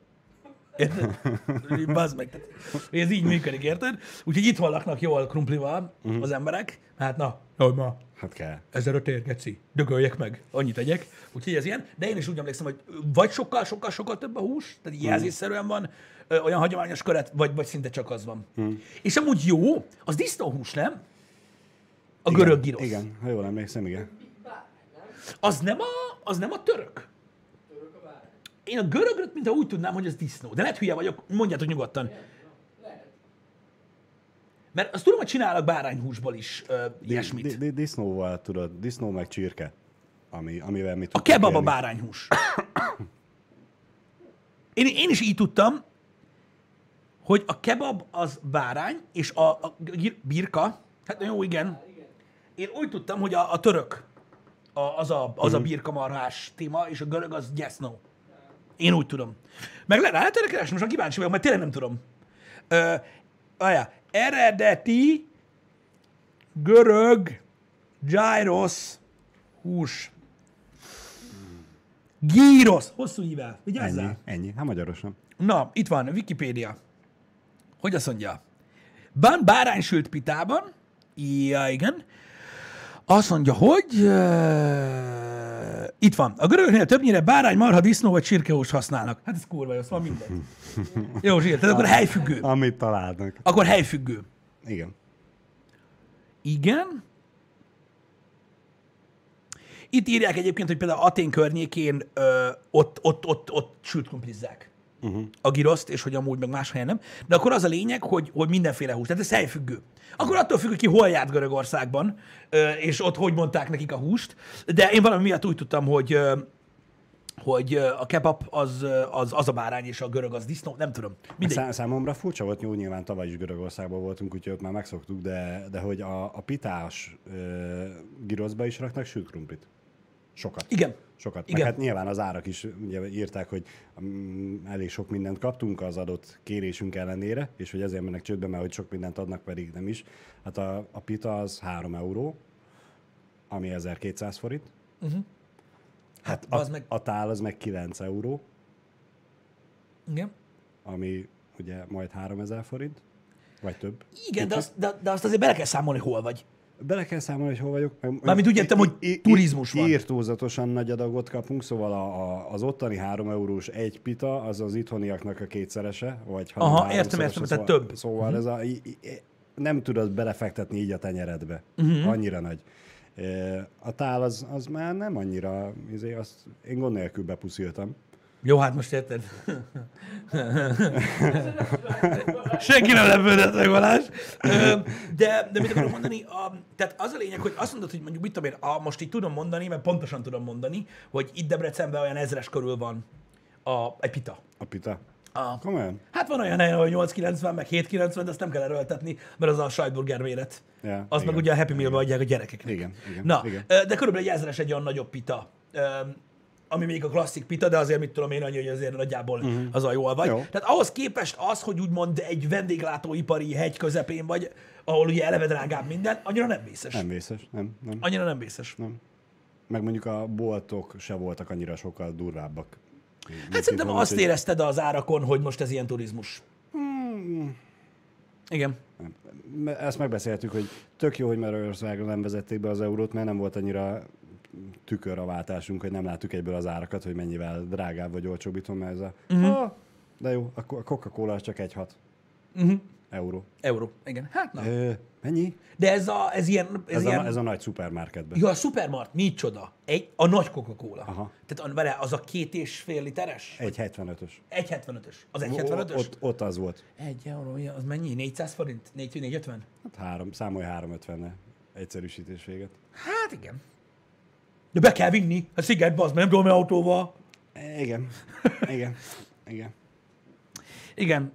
[SPEAKER 2] Érted? Bazd meg. Tehát, ez így működik, érted? Úgyhogy itthon laknak jól krumplival
[SPEAKER 1] Mhm.
[SPEAKER 2] uh-huh. az emberek. Hát na, Hogy ma
[SPEAKER 1] Hát kell.
[SPEAKER 2] ezer a tér, geci. Dögöljek meg. Annyit tegyek. Úgyhogy ez ilyen. De én is úgy emlékszem, hogy vagy sokkal, sokkal, sokkal több a hús, tehát így jelzésszerűen van, ö, olyan hagyományos köret, vagy, vagy szinte csak az van. Hmm. És amúgy jó, az disznóhús, nem? A
[SPEAKER 1] Igen,
[SPEAKER 2] görög girosz.
[SPEAKER 1] Igen, ha jól emlékszem, igen.
[SPEAKER 2] Az nem a, az nem a török? Én a görögöt, mintha úgy tudnám, hogy ez disznó. De lehet hülye vagyok, mondjátok nyugodtan. Mert azt tudom, hogy csinálnak bárányhúsból is ö, ilyesmit.
[SPEAKER 1] Di- di- Disznóval tudod, disznó meg csirke, ami, amivel mi
[SPEAKER 2] A kebab a bárányhús. Én, én is így tudtam, hogy a kebab az bárány, és a, a birka, hát jó, igen. Én úgy tudtam, hogy a, a török a, az, a, az a birka marhás téma, és a görög az gyesznó. Én úgy tudom. Meg le, lehet erre keresni, most már kíváncsi vagyok, mert tényleg nem tudom. Ö, aja, eredeti görög gyros hús. Gyíros. Hosszú hívás. Vigyázzál.
[SPEAKER 1] Ennyi, ennyi. Hát magyarosan.
[SPEAKER 2] Na, itt van, Wikipédia. Hogy azt mondja? Van báránysült pitában, ja, igen, azt mondja, hogy uh, itt van. A görögöknél többnyire bárány, marha, disznó vagy csirkehús használnak. Hát ez kurva jó, szóval mindegy. Jó, zsír, tehát akkor helyfüggő.
[SPEAKER 1] Amit találnak.
[SPEAKER 2] Akkor helyfüggő.
[SPEAKER 1] Igen.
[SPEAKER 2] Igen. Itt írják egyébként, hogy például Atén környékén ö, ott, ott, ott, ott sült krumplizzák uh-huh. a giroszt, és hogy amúgy meg más helyen nem. De akkor az a lényeg, hogy, hogy mindenféle hús. Tehát ez helyfüggő. Akkor attól függ, hogy ki hol járt Görögországban, és ott hogy mondták nekik a húst. De én valami miatt úgy tudtam, hogy hogy a kebab az, az, az a bárány, és a görög az disznó, nem tudom. Mindegy.
[SPEAKER 1] Szá- számomra furcsa volt, jó, nyilván tavaly is Görögországban voltunk, úgyhogy ott már megszoktuk, de, de hogy a, a pitás ö, giroszba is raknak sült krumplit. Sokat.
[SPEAKER 2] Igen.
[SPEAKER 1] Sokat.
[SPEAKER 2] Igen.
[SPEAKER 1] Meg hát nyilván az árak is ugye írták, hogy mm, elég sok mindent kaptunk az adott kérésünk ellenére, és hogy ezért mennek csődbe, mert hogy sok mindent adnak, pedig nem is. Hát a, a pita az 3 euró, ami 1200 forint.
[SPEAKER 2] Hát,
[SPEAKER 1] A,
[SPEAKER 2] az meg...
[SPEAKER 1] a tál az meg 9 euró,
[SPEAKER 2] Igen.
[SPEAKER 1] ami ugye majd 3000 forint, vagy több.
[SPEAKER 2] Igen, de azt, de, de azt azért bele kell számolni, hol vagy.
[SPEAKER 1] Bele kell számolni, hogy hol vagyok. Meg-
[SPEAKER 2] Mármint úgy értem, hogy turizmus van.
[SPEAKER 1] Írtózatosan nagy adagot kapunk, szóval a, a, az ottani 3 eurós egy pita, az az itthoniaknak a kétszerese, vagy ha
[SPEAKER 2] Aha, értem, értem, tehát
[SPEAKER 1] szóval,
[SPEAKER 2] több.
[SPEAKER 1] Szóval ez a, i- i- nem tudod belefektetni így a tenyeredbe.
[SPEAKER 2] Mhm.
[SPEAKER 1] Annyira nagy. E, A tál az, az már nem annyira, izé, azt én gond nélkül bepusziltam.
[SPEAKER 2] Jó, hát most érted. Senki nem lepődött meg Balázs. De, de mit akarom mondani? A, tehát az a lényeg, hogy azt mondod, hogy mondjuk mit tudom én, a, most így tudom mondani, mert pontosan tudom mondani, hogy itt Debrecenben olyan ezres körül van a, egy pita.
[SPEAKER 1] A pita.
[SPEAKER 2] A,
[SPEAKER 1] Komolyan?
[SPEAKER 2] hát van olyan helyen, hogy 890, meg 790, de azt nem kell erőltetni, mert az a sajtburger méret.
[SPEAKER 1] Ja,
[SPEAKER 2] az
[SPEAKER 1] igen,
[SPEAKER 2] meg ugye a Happy Meal-ba adják a gyerekeknek.
[SPEAKER 1] Igen, igen,
[SPEAKER 2] Na,
[SPEAKER 1] igen.
[SPEAKER 2] de körülbelül egy ezeres egy olyan nagyobb pita. Ami még a klasszik pita, de azért mit tudom én annyi, hogy azért nagyjából uh-huh. az a jól vagy.
[SPEAKER 1] Jó.
[SPEAKER 2] Tehát ahhoz képest az, hogy úgymond egy vendéglátóipari hegy közepén vagy, ahol ugye eleve drágább minden, annyira nem vészes.
[SPEAKER 1] Nem vészes, nem, nem.
[SPEAKER 2] Annyira nem vészes.
[SPEAKER 1] nem. Meg mondjuk a boltok se voltak annyira sokkal durvábbak.
[SPEAKER 2] Hát szerintem azt érezted az árakon, hogy most ez ilyen turizmus.
[SPEAKER 1] Hmm.
[SPEAKER 2] Igen.
[SPEAKER 1] Ezt megbeszéltük, hogy tök jó, hogy Magyarországon nem vezették be az eurót, mert nem volt annyira tükör a váltásunk, hogy nem láttuk egyből az árakat, hogy mennyivel drágább vagy olcsóbb itthon, mert ez a... Uh-huh. Ah, de jó, a Coca-Cola csak 1,6
[SPEAKER 2] Uh-huh.
[SPEAKER 1] euró.
[SPEAKER 2] Euró. Igen. Hát na.
[SPEAKER 1] Ö, mennyi?
[SPEAKER 2] De ez a, ez ilyen, ez,
[SPEAKER 1] Ez,
[SPEAKER 2] ilyen,
[SPEAKER 1] a, ez a nagy szupermarketben.
[SPEAKER 2] Ja, a Supermart, micsoda? Egy, a nagy Coca-Cola.
[SPEAKER 1] Aha.
[SPEAKER 2] Tehát vele az a két és fél literes?
[SPEAKER 1] 1,75-ös.
[SPEAKER 2] 1,75-ös. Az 1,75-ös?
[SPEAKER 1] Ott, ott az volt.
[SPEAKER 2] Egy euró, az mennyi? 400 forint? 4, 450?
[SPEAKER 1] Hát három, számolj 350 egyszerűsítés véget.
[SPEAKER 2] Hát igen. De be kell vinni. A szigetbe az, nem tudom, autóval.
[SPEAKER 1] Igen. Igen. Igen.
[SPEAKER 2] Igen.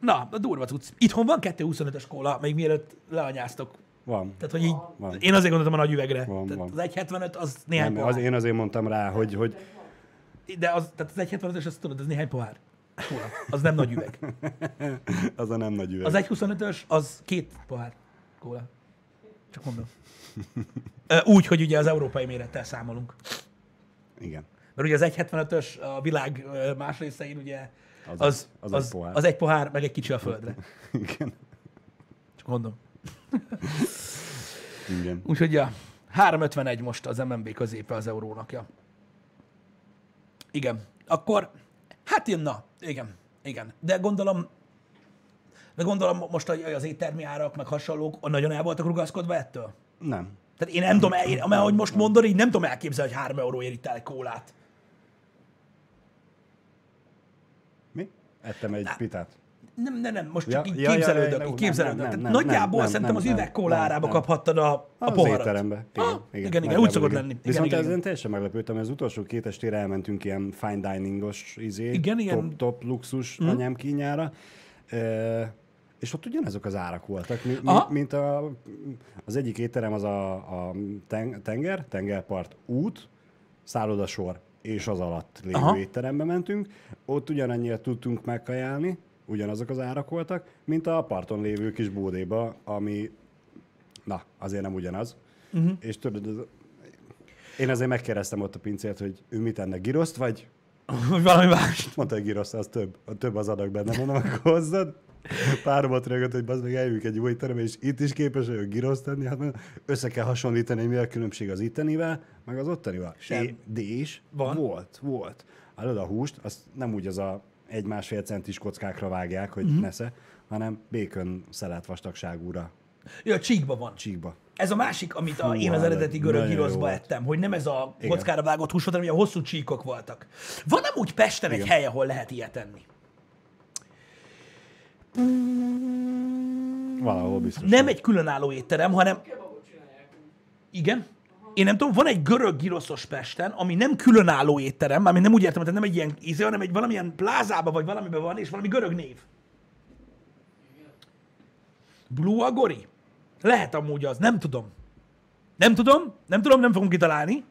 [SPEAKER 2] Na, a durva tudsz. Itthon van 225-ös kóla, még mielőtt leanyáztok.
[SPEAKER 1] Van.
[SPEAKER 2] Tehát, hogy így,
[SPEAKER 1] Van.
[SPEAKER 2] én azért gondoltam a nagy üvegre.
[SPEAKER 1] Van,
[SPEAKER 2] tehát
[SPEAKER 1] van.
[SPEAKER 2] az 1,75 az néhány
[SPEAKER 1] Nem,
[SPEAKER 2] pohár.
[SPEAKER 1] az, én azért mondtam rá, hogy, hogy
[SPEAKER 2] De az, tehát az 1,75-ös, azt tudod, az néhány pohár. Kóla. Az nem nagy üveg.
[SPEAKER 1] az a nem nagy üveg.
[SPEAKER 2] Az 1,25-ös, az két pohár kóla. Csak mondom. Úgy, hogy ugye az európai mérettel számolunk.
[SPEAKER 1] Igen.
[SPEAKER 2] Mert ugye az 1,75-ös a világ más részein ugye
[SPEAKER 1] Az
[SPEAKER 2] az, az,
[SPEAKER 1] az egy pohár.
[SPEAKER 2] az egy pohár, meg egy kicsi a földre.
[SPEAKER 1] Igen.
[SPEAKER 2] Csak mondom.
[SPEAKER 1] Igen.
[SPEAKER 2] Úgyhogy ja, 351 most az MNB középe az eurónak, ja. Igen. Akkor, hát jön, na, igen, igen. De gondolom, de gondolom most az éttermi árak, meg hasonlók nagyon el voltak rugaszkodva ettől?
[SPEAKER 1] Nem.
[SPEAKER 2] Tehát én nem tudom, én, ahogy most mondod, így nem tudom elképzelni, hogy 3 euró itt el kólát.
[SPEAKER 1] Mi? Ettem egy pitát.
[SPEAKER 2] Nem, nem, nem, most
[SPEAKER 1] Ja,
[SPEAKER 2] csak így
[SPEAKER 1] ja, ja,
[SPEAKER 2] képzelődök,
[SPEAKER 1] ja,
[SPEAKER 2] így
[SPEAKER 1] nem,
[SPEAKER 2] képzelődök.
[SPEAKER 1] nem,
[SPEAKER 2] Tehát
[SPEAKER 1] nem,
[SPEAKER 2] Nagyjából
[SPEAKER 1] nem,
[SPEAKER 2] szerintem
[SPEAKER 1] nem,
[SPEAKER 2] az
[SPEAKER 1] nem,
[SPEAKER 2] üvegkóla
[SPEAKER 1] nem,
[SPEAKER 2] árába
[SPEAKER 1] nem.
[SPEAKER 2] kaphattad a, a
[SPEAKER 1] Az
[SPEAKER 2] poharat.
[SPEAKER 1] étterembe. Igen,
[SPEAKER 2] Ah, igen, igen,
[SPEAKER 1] nagyjából
[SPEAKER 2] úgy szokott lenni. Igen,
[SPEAKER 1] Viszont
[SPEAKER 2] igen,
[SPEAKER 1] ezen
[SPEAKER 2] igen.
[SPEAKER 1] teljesen meglepődtem, hogy az utolsó két estére elmentünk ilyen fine diningos izé,
[SPEAKER 2] Igen, igen. Mhm.
[SPEAKER 1] top, top luxus mm. anyám kínjára. E, és ott ugyanazok az árak voltak, mi, mi, mint a, az egyik étterem az a, a ten- tenger, tengerpart út, szállodasor és az alatt lévő
[SPEAKER 2] Aha.
[SPEAKER 1] étterembe mentünk. Ott ugyanannyira tudtunk megkajálni, ugyanazok az árak voltak, mint a parton lévő kis bódéba, ami na, azért nem ugyanaz. Uh-huh. És tudod, én azért megkérdeztem ott a pincért, hogy ő mit enne, giroszt vagy?
[SPEAKER 2] Vagy valami más.
[SPEAKER 1] Mondta, hogy giroszt, az több, a több az adag benne, mondom, akkor hozzad. Páromat rögött, hogy bazd meg eljövünk egy új terembe, és itt is képes vagyok giroszt tenni, hát össze kell hasonlítani, hogy mi a különbség az ittenivel, meg az ottanival.
[SPEAKER 2] Sem.
[SPEAKER 1] É, de is
[SPEAKER 2] Van.
[SPEAKER 1] volt, volt. Hallod, a húst, azt nem úgy az a egy-másfél centis kockákra vágják, hogy uh-huh. nesze, hanem békön szelet vastagságúra,
[SPEAKER 2] Ja, a csíkba van.
[SPEAKER 1] csíkba.
[SPEAKER 2] Ez a másik, amit a,
[SPEAKER 1] Fú,
[SPEAKER 2] én az eredeti görög
[SPEAKER 1] volt.
[SPEAKER 2] ettem, hogy nem ez a kockára vágott hús volt, hanem ilyen hosszú csíkok voltak. Van amúgy Pesten egy
[SPEAKER 1] Igen.
[SPEAKER 2] hely, ahol lehet ilyet enni.
[SPEAKER 1] Valahol biztos.
[SPEAKER 2] Nem egy különálló étterem, hanem... Igen? Én nem tudom, van egy görög giroszos Pesten, ami nem különálló étterem, mármint nem úgy értem, hogy nem egy ilyen íze, hanem egy valamilyen plázába vagy valamiben van, és valami görög név. Blue Agori? Lehet amúgy az, nem tudom. Nem tudom, nem tudom, nem fogunk kitalálni,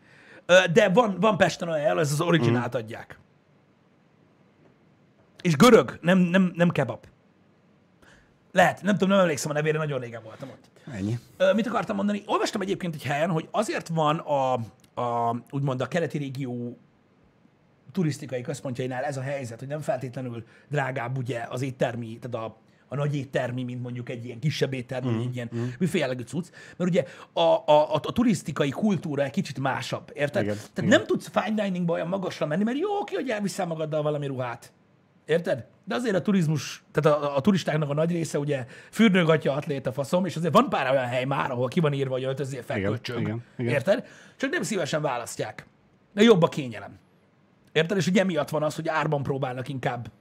[SPEAKER 2] de van, van Pesten olyan ez az originált adják. És görög, nem, nem, nem kebab. Lehet, nem tudom, nem emlékszem a nevére, nagyon régen voltam ott.
[SPEAKER 1] Ennyi.
[SPEAKER 2] Ö, mit akartam mondani? Olvastam egyébként egy helyen, hogy azért van a, a úgymond a keleti régió turisztikai központjainál ez a helyzet, hogy nem feltétlenül drágább ugye az éttermi, tehát a, a nagy éttermi, mint mondjuk egy ilyen kisebb éttermi, mm, egy ilyen mm. büfé jellegű cucc, mert ugye a, a, a, a turisztikai kultúra egy kicsit másabb, érted?
[SPEAKER 1] Igen,
[SPEAKER 2] Tehát
[SPEAKER 1] igen.
[SPEAKER 2] nem tudsz fine diningba olyan magasra menni, mert jó, ki, hogy elviszel magaddal valami ruhát. Érted? De azért a turizmus, tehát a, a turistáknak a nagy része ugye fürdőgatja, atléta faszom, és azért van pár olyan hely már, ahol ki van írva, hogy öltözzél fel,
[SPEAKER 1] Igen, igen, igen.
[SPEAKER 2] Érted? Csak nem szívesen választják. De jobb a kényelem. Érted? És ugye emiatt van az, hogy árban próbálnak inkább.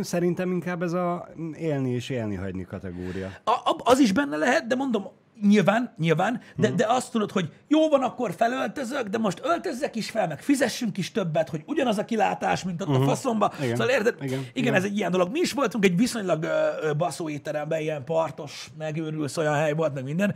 [SPEAKER 1] Szerintem inkább ez a élni és élni hagyni kategória.
[SPEAKER 2] A, az is benne lehet, de mondom, nyilván, nyilván, de, de azt tudod, hogy jó van, akkor felöltözök, de most öltözzek is fel, meg fizessünk is többet, hogy ugyanaz a kilátás, mint ott uh-huh. a faszomba.
[SPEAKER 1] Igen.
[SPEAKER 2] Szóval érted?
[SPEAKER 1] Igen,
[SPEAKER 2] Igen,
[SPEAKER 1] igen.
[SPEAKER 2] ez egy ilyen dolog. Mi is voltunk egy viszonylag ö, ö, baszó étteremben, ilyen partos, megőrülsz, olyan hely volt, meg minden.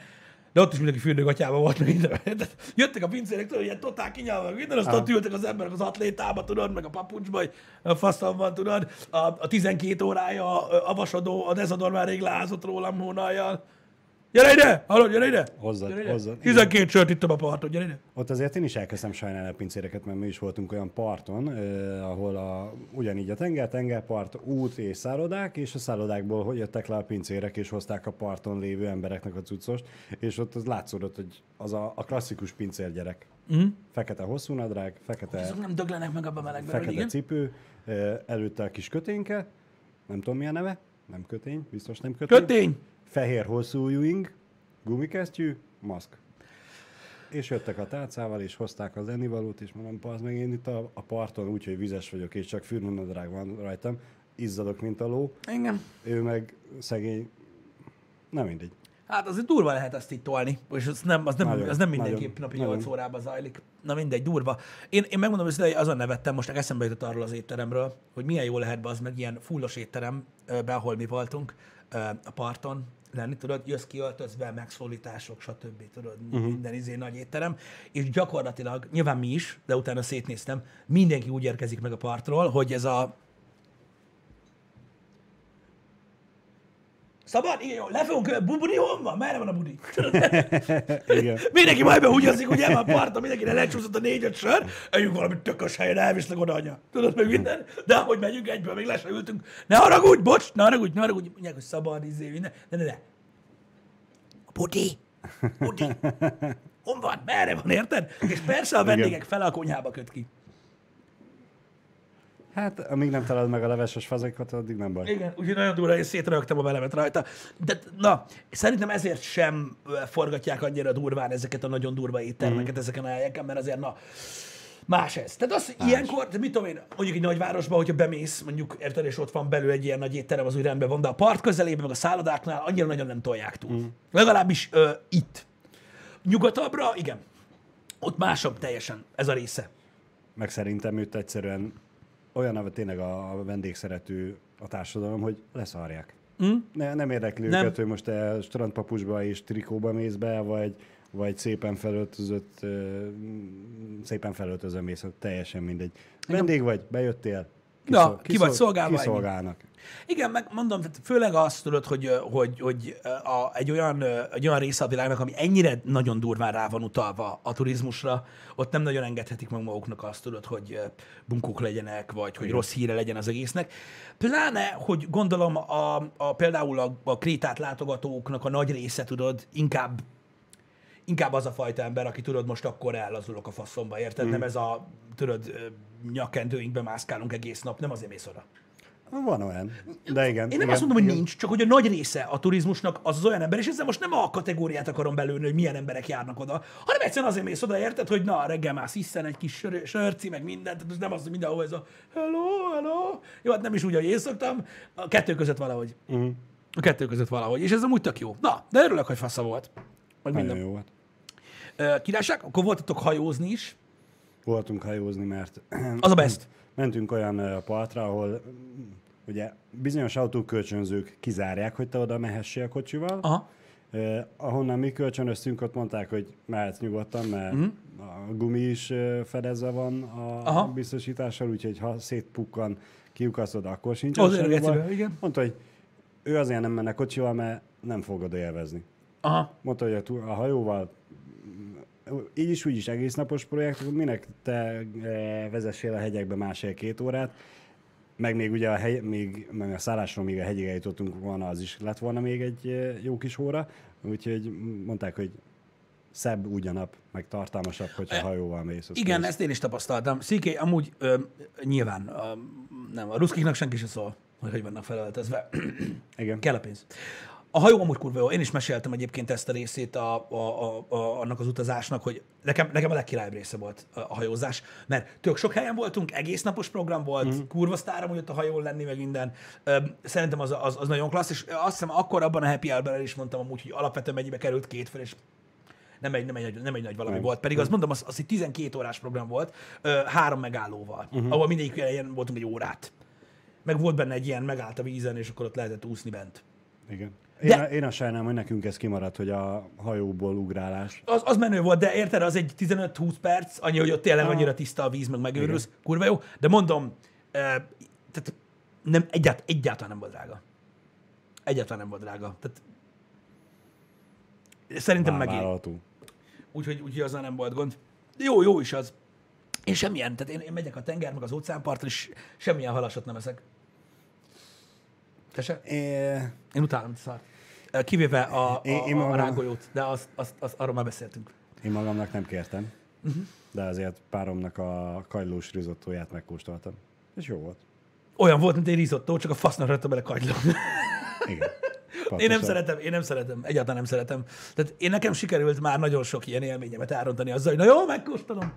[SPEAKER 2] De ott is mindenki fürdőgatyában volt, meg minden. Jöttek a pincérek, tudod, ilyen totál kinyalva, minden, azt ott ültek az emberek az atlétába, tudod, meg a papucsba, a faszomban, tudod, a, a 12 órája ö, avasodó, a dezodor már rég lázott rólam hónaljal. Gyere ide! Hallod, gyere ide!
[SPEAKER 1] Hozzad,
[SPEAKER 2] Gyere ide.
[SPEAKER 1] hozzad.
[SPEAKER 2] 12 sört ittam a parton, gyere ide!
[SPEAKER 1] Ott azért én is elkezdtem sajnálni a pincéreket, mert mi is voltunk olyan parton, eh, ahol a, ugyanígy a tenger, tengerpart, út és szállodák, és a szállodákból hogy jöttek le a pincérek, és hozták a parton lévő embereknek a cuccost, és ott az látszódott, hogy az a, a klasszikus pincérgyerek.
[SPEAKER 2] Mhm.
[SPEAKER 1] Fekete hosszú nadrág, fekete,
[SPEAKER 2] Azok nem döglenek meg abba a melegben,
[SPEAKER 1] fekete
[SPEAKER 2] igen?
[SPEAKER 1] cipő, eh, előtte a kis köténke, nem tudom mi a neve, nem kötény, biztos nem kötény.
[SPEAKER 2] Kötény!
[SPEAKER 1] Fehér hosszú ujjing, gumikesztyű, maszk. És jöttek a tálcával, és hozták az ennivalót, és mondom, az meg én itt a, a parton, úgyhogy vizes vagyok, és csak fürnönadrág van rajtam, izzadok, mint a ló.
[SPEAKER 2] Igen.
[SPEAKER 1] Ő meg szegény, nem mindegy.
[SPEAKER 2] Hát azért durva lehet ezt itt tolni, és az nem, az nem,
[SPEAKER 1] Nagyon,
[SPEAKER 2] az nem mindenképp
[SPEAKER 1] nagyon,
[SPEAKER 2] napi
[SPEAKER 1] nagyon.
[SPEAKER 2] 8 órában zajlik. Na mindegy, durva. Én, én megmondom őszintén, hogy azon nevettem, most eszembe jutott arról az étteremről, hogy milyen jó lehet be az meg ilyen fullos étterembe, ahol mi voltunk, a parton lenni, tudod, jössz kiöltözve, megszólítások, stb. Tudod, uh-huh. minden izé nagy étterem, és gyakorlatilag, nyilván mi is, de utána szétnéztem, mindenki úgy érkezik meg a partról, hogy ez a Szabad? Igen, jó. Le fogunk, bu- budi hol van? Merre van a budi?
[SPEAKER 1] Igen.
[SPEAKER 2] Mindenki majd behúgyozik, ugye, már parton, mindenkire lecsúszott a négy-öt sör, együnk valami tökös helyen, elviszlek oda anya. Tudod, meg minden. De ahogy megyünk egyből, még le se ültünk. Ne haragudj, bocs, ne haragudj, ne haragudj. Mondják, hogy szabad, izé, minden. Ne, ne, ne. A budi. Udi, hon van, merre van, érted? És persze a vendégek fele a konyhába köt ki.
[SPEAKER 1] Hát, amíg nem találod meg a leveses fazekat, addig nem baj.
[SPEAKER 2] Igen, úgyhogy nagyon durva, én szétrögtem a velemet rajta. De na, szerintem ezért sem forgatják annyira durván ezeket a nagyon durva éttermeket mm. ezeken a helyeken, mert azért na, más ez. Tehát az, hogy ilyenkor, de mit tudom én, mondjuk egy nagyvárosban, hogyha bemész, mondjuk érted, és ott van belül egy ilyen nagy étterem, az úgy rendben van, de a part közelében, meg a szállodáknál annyira nagyon nem tolják túl. Mm. Legalábbis ö, itt. Nyugatabbra, igen. Ott másabb teljesen ez a része.
[SPEAKER 1] Meg szerintem őt egyszerűen olyan a, tényleg a vendégszerető a társadalom, hogy leszarják.
[SPEAKER 2] Mm?
[SPEAKER 1] Ne, nem érdekli
[SPEAKER 2] Nem.
[SPEAKER 1] őket, hogy most te strandpapusba és trikóba mész be, vagy, vagy szépen felöltözött, szépen felöltözve mész, teljesen mindegy. Vendég vagy, bejöttél,
[SPEAKER 2] Ja, ki vagy szolgálva.
[SPEAKER 1] Kiszolgálnak.
[SPEAKER 2] Igen, meg mondom, tehát főleg azt tudod, hogy, hogy, hogy a, egy, olyan, egy olyan része a világnak, ami ennyire nagyon durván rá van utalva a turizmusra, ott nem nagyon engedhetik meg maguknak azt, tudod, hogy bunkók legyenek, vagy hogy rossz híre legyen az egésznek. Pláne, hogy gondolom a, a, például a, a krétát látogatóknak a nagy része, tudod, inkább inkább az a fajta ember, aki tudod, most akkor ellazulok a faszomba, érted? Mm. Nem ez a, tudod, nyakendőinkbe mászkálunk egész nap, nem azért mész oda.
[SPEAKER 1] Van olyan. De igen.
[SPEAKER 2] Én nem
[SPEAKER 1] igen,
[SPEAKER 2] azt mondom, hogy
[SPEAKER 1] igen.
[SPEAKER 2] nincs, csak hogy a nagy része a turizmusnak az, az olyan ember, és ezzel most nem a kategóriát akarom belőni, hogy milyen emberek járnak oda, hanem egyszerűen azért mész oda, érted, hogy na, reggel már hiszen egy kis sör, sörci, meg mindent, tehát nem az, hogy mindenhol ez a hello, hello. Jó, hát nem is úgy, ahogy én szoktam, a kettő között valahogy.
[SPEAKER 1] Mhm.
[SPEAKER 2] A kettő között valahogy, és ez amúgy tök jó. Na, de örülök, hogy fasza volt. Meg
[SPEAKER 1] Nagyon
[SPEAKER 2] minden.
[SPEAKER 1] jó volt.
[SPEAKER 2] Királyság, akkor voltatok hajózni is.
[SPEAKER 1] Voltunk hajózni, mert
[SPEAKER 2] Az a best.
[SPEAKER 1] Mentünk olyan partra, ahol mm, ugye bizonyos autókölcsönzők kizárják, hogy te oda mehessél a kocsival.
[SPEAKER 2] Aha.
[SPEAKER 1] Uh, ahonnan mi kölcsönöztünk, ott mondták, hogy mehetsz nyugodtan, mert
[SPEAKER 2] Mhm.
[SPEAKER 1] a gumi is fedezve van a
[SPEAKER 2] Aha.
[SPEAKER 1] biztosítással, úgyhogy ha szétpukkan, kiukaszod, akkor sincs baj.
[SPEAKER 2] igen.
[SPEAKER 1] Mondta, hogy ő azért nem menne kocsival, mert nem fogod élvezni.
[SPEAKER 2] Aha.
[SPEAKER 1] Mondta, hogy a, a hajóval így is, úgy is egész napos projekt, minek te e, vezessél a hegyekbe másfél-két órát, meg még ugye a, hegy, még, meg a szállásról még a hegyig eljutottunk volna, az is lett volna még egy e, jó kis óra, úgyhogy mondták, hogy szebb úgy a nap, meg tartalmasabb, hogyha hajóval mész.
[SPEAKER 2] Igen,
[SPEAKER 1] mész.
[SPEAKER 2] ezt én is tapasztaltam. Sziké, amúgy ö, nyilván ö, nem, a ruszkiknak senki sem szól, hogy hogy vannak felöltözve.
[SPEAKER 1] Igen.
[SPEAKER 2] Kell a pénz. A hajó amúgy kurva jó. Én is meséltem egyébként ezt a részét a, a, a, a, annak az utazásnak, hogy nekem, nekem a legkirálybb része volt a, a hajózás, mert tök sok helyen voltunk, egész napos program volt, mm. kurva sztára hogy ott a hajón lenni, meg minden. Szerintem az, az, az nagyon klassz, és azt hiszem akkor abban a happy hour is mondtam amúgy, hogy alapvetően mennyibe került két fel, és nem egy, nem egy, nagy- nem egy nagy valami
[SPEAKER 1] Nem.
[SPEAKER 2] volt. Pedig azt mondom, az, az egy 12 órás program volt, ö, három megállóval, uh-huh. ahol mindegyik ilyen voltunk egy órát. Meg volt benne egy ilyen megállt a vízen, és akkor ott lehetett úszni bent.
[SPEAKER 1] Igen. Én,
[SPEAKER 2] De-
[SPEAKER 1] a, én azt sajnálom, hogy nekünk ez kimaradt, hogy a hajóból ugrálás.
[SPEAKER 2] Az, az menő volt, de érted, az egy 15-20 perc, annyi, hogy ott tényleg annyira tiszta a víz, meg megőrülsz, kurva jó. De mondom, ö, tehát nem, egyált, egyáltalán nem volt drága. Egyáltalán nem volt drága. Tehát szerintem.
[SPEAKER 1] Vállalható.
[SPEAKER 2] Úgyhogy, úgyhogy azzal nem volt gond. Jó, jó is az. Én semmilyen, tehát én, én megyek a tenger, meg az óceánpartra, és semmilyen halasot nem eszek. Te se?
[SPEAKER 1] É,
[SPEAKER 2] Én utálom ezt a szart. Kivéve a, a,
[SPEAKER 1] Én- én
[SPEAKER 2] a
[SPEAKER 1] magam-
[SPEAKER 2] rágolyót, de azt, azt, azt, arról már beszéltünk.
[SPEAKER 1] Én magamnak nem kértem,
[SPEAKER 2] Mhm.
[SPEAKER 1] de azért páromnak a kagylós rizottóját megkóstoltam. És jó volt.
[SPEAKER 2] Olyan volt, mint egy risotto, csak a fasznak rögtön bele kagylom.
[SPEAKER 1] Igen.
[SPEAKER 2] Én nem szeretem, én nem szeretem, egyáltalán nem szeretem. Tehát én nekem sikerült már nagyon sok ilyen élményemet elrontani azzal, hogy na jó, megkóstolom.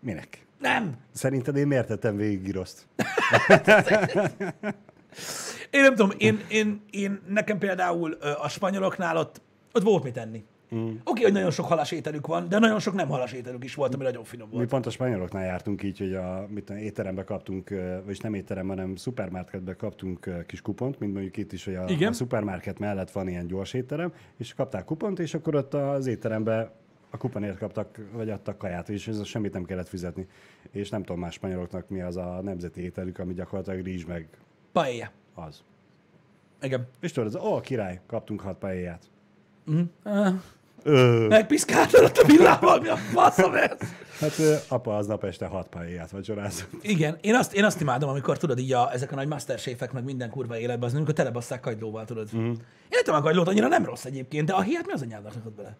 [SPEAKER 1] Minek?
[SPEAKER 2] Nem,
[SPEAKER 1] Szerinted én miért tettem végig giroszt?
[SPEAKER 2] Én nem tudom, én, én, én nekem például a spanyoloknál ott, ott volt mit enni. Mm. Oké, okay, hogy nagyon sok halas ételük van, de nagyon sok nem halas ételük is volt, ami nagyon finom
[SPEAKER 1] Mi
[SPEAKER 2] volt.
[SPEAKER 1] pont a spanyoloknál jártunk így, hogy a mit tudom, étterembe kaptunk, vagyis nem étteremben, hanem szupermarketbe kaptunk kis kupont, mint mondjuk itt is, hogy a,
[SPEAKER 2] Igen.
[SPEAKER 1] a szupermarket mellett van ilyen gyors étterem, és kapták kupont, és akkor ott az étterembe a kuponért kaptak, vagy adtak kaját, és ez semmit nem kellett fizetni. És nem tudom más spanyoloknak mi az a nemzeti ételük, ami gyakorlatilag rizs meg
[SPEAKER 2] Paella.
[SPEAKER 1] az.
[SPEAKER 2] Igen.
[SPEAKER 1] És tudod, az, ó, király, kaptunk hat paellát.
[SPEAKER 2] Uh,
[SPEAKER 1] Ö,
[SPEAKER 2] megpiszkáltad ott a villával, mi a faszom ez?
[SPEAKER 1] Hát ö, apa aznap este hat pályáját vacsorázott.
[SPEAKER 2] Igen, én azt, én azt imádom, amikor tudod így a, ezek a nagy masterchefek, meg minden kurva életben, az, amikor telebasszák kagylóval, tudod. Mm. Én értem a kagylót, annyira nem rossz egyébként, de a hiát mi az anyádat rakod bele?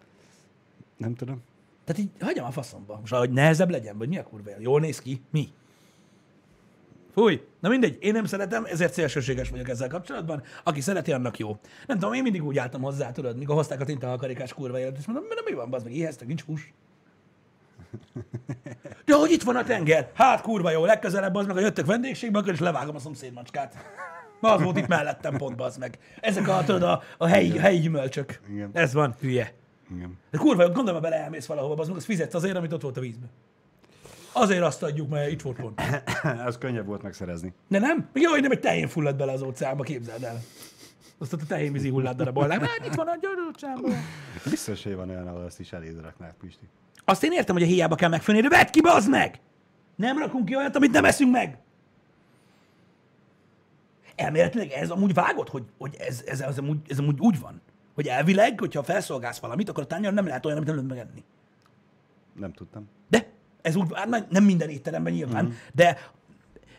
[SPEAKER 1] Nem tudom.
[SPEAKER 2] Tehát így hagyjam a faszomba. Most hogy nehezebb legyen, vagy mi a kurva? élet? Jól néz ki? Mi? Fúj. Na mindegy, én nem szeretem, ezért szélsőséges vagyok ezzel kapcsolatban. Aki szereti, annak jó. Nem tudom, én mindig úgy álltam hozzá, tudod, mikor hozták a tintahalkarikás kurva élet, és mondom, na mi van, bazd meg, éheztek, nincs hús. De hogy itt van a tenger? Hát kurva jó, legközelebb az meg, ha jöttök vendégségbe, akkor is levágom a szomszéd macskát. Ma az volt itt mellettem pont, bazd meg. Ezek a, tudod, a, a helyi, helyi gyümölcsök.
[SPEAKER 1] Igen.
[SPEAKER 2] Ez van, hülye.
[SPEAKER 1] Igen.
[SPEAKER 2] De kurva, jó, gondolom, ha bele elmész valahova, az meg, az fizetsz azért, amit ott volt a vízbe. Azért azt adjuk, mert itt volt pont.
[SPEAKER 1] Ez könnyebb volt megszerezni.
[SPEAKER 2] De nem? Jó, hogy nem egy tehén fulladt bele az óceánba, képzeld el. Azt a tehénvízi hullát darabolnák. Hát itt van a gyarúcsámban.
[SPEAKER 1] Biztos, hogy van olyan, ahol ezt is eléd raknák, Pisti.
[SPEAKER 2] Azt én értem, hogy a héjába kell megfőni, de vedd ki, bazd meg! Nem rakunk ki olyat, amit nem eszünk meg. Elméletileg ez amúgy vágott, hogy, hogy ez, ez, ez, amúgy, ez amúgy úgy van, hogy elvileg, hogyha felszolgálsz valamit, akkor a tányéron nem lehet olyan, amit nem lehet megenni.
[SPEAKER 1] Nem tudtam.
[SPEAKER 2] De ez úgy, hát nem- minden étteremben nyilván, mm. de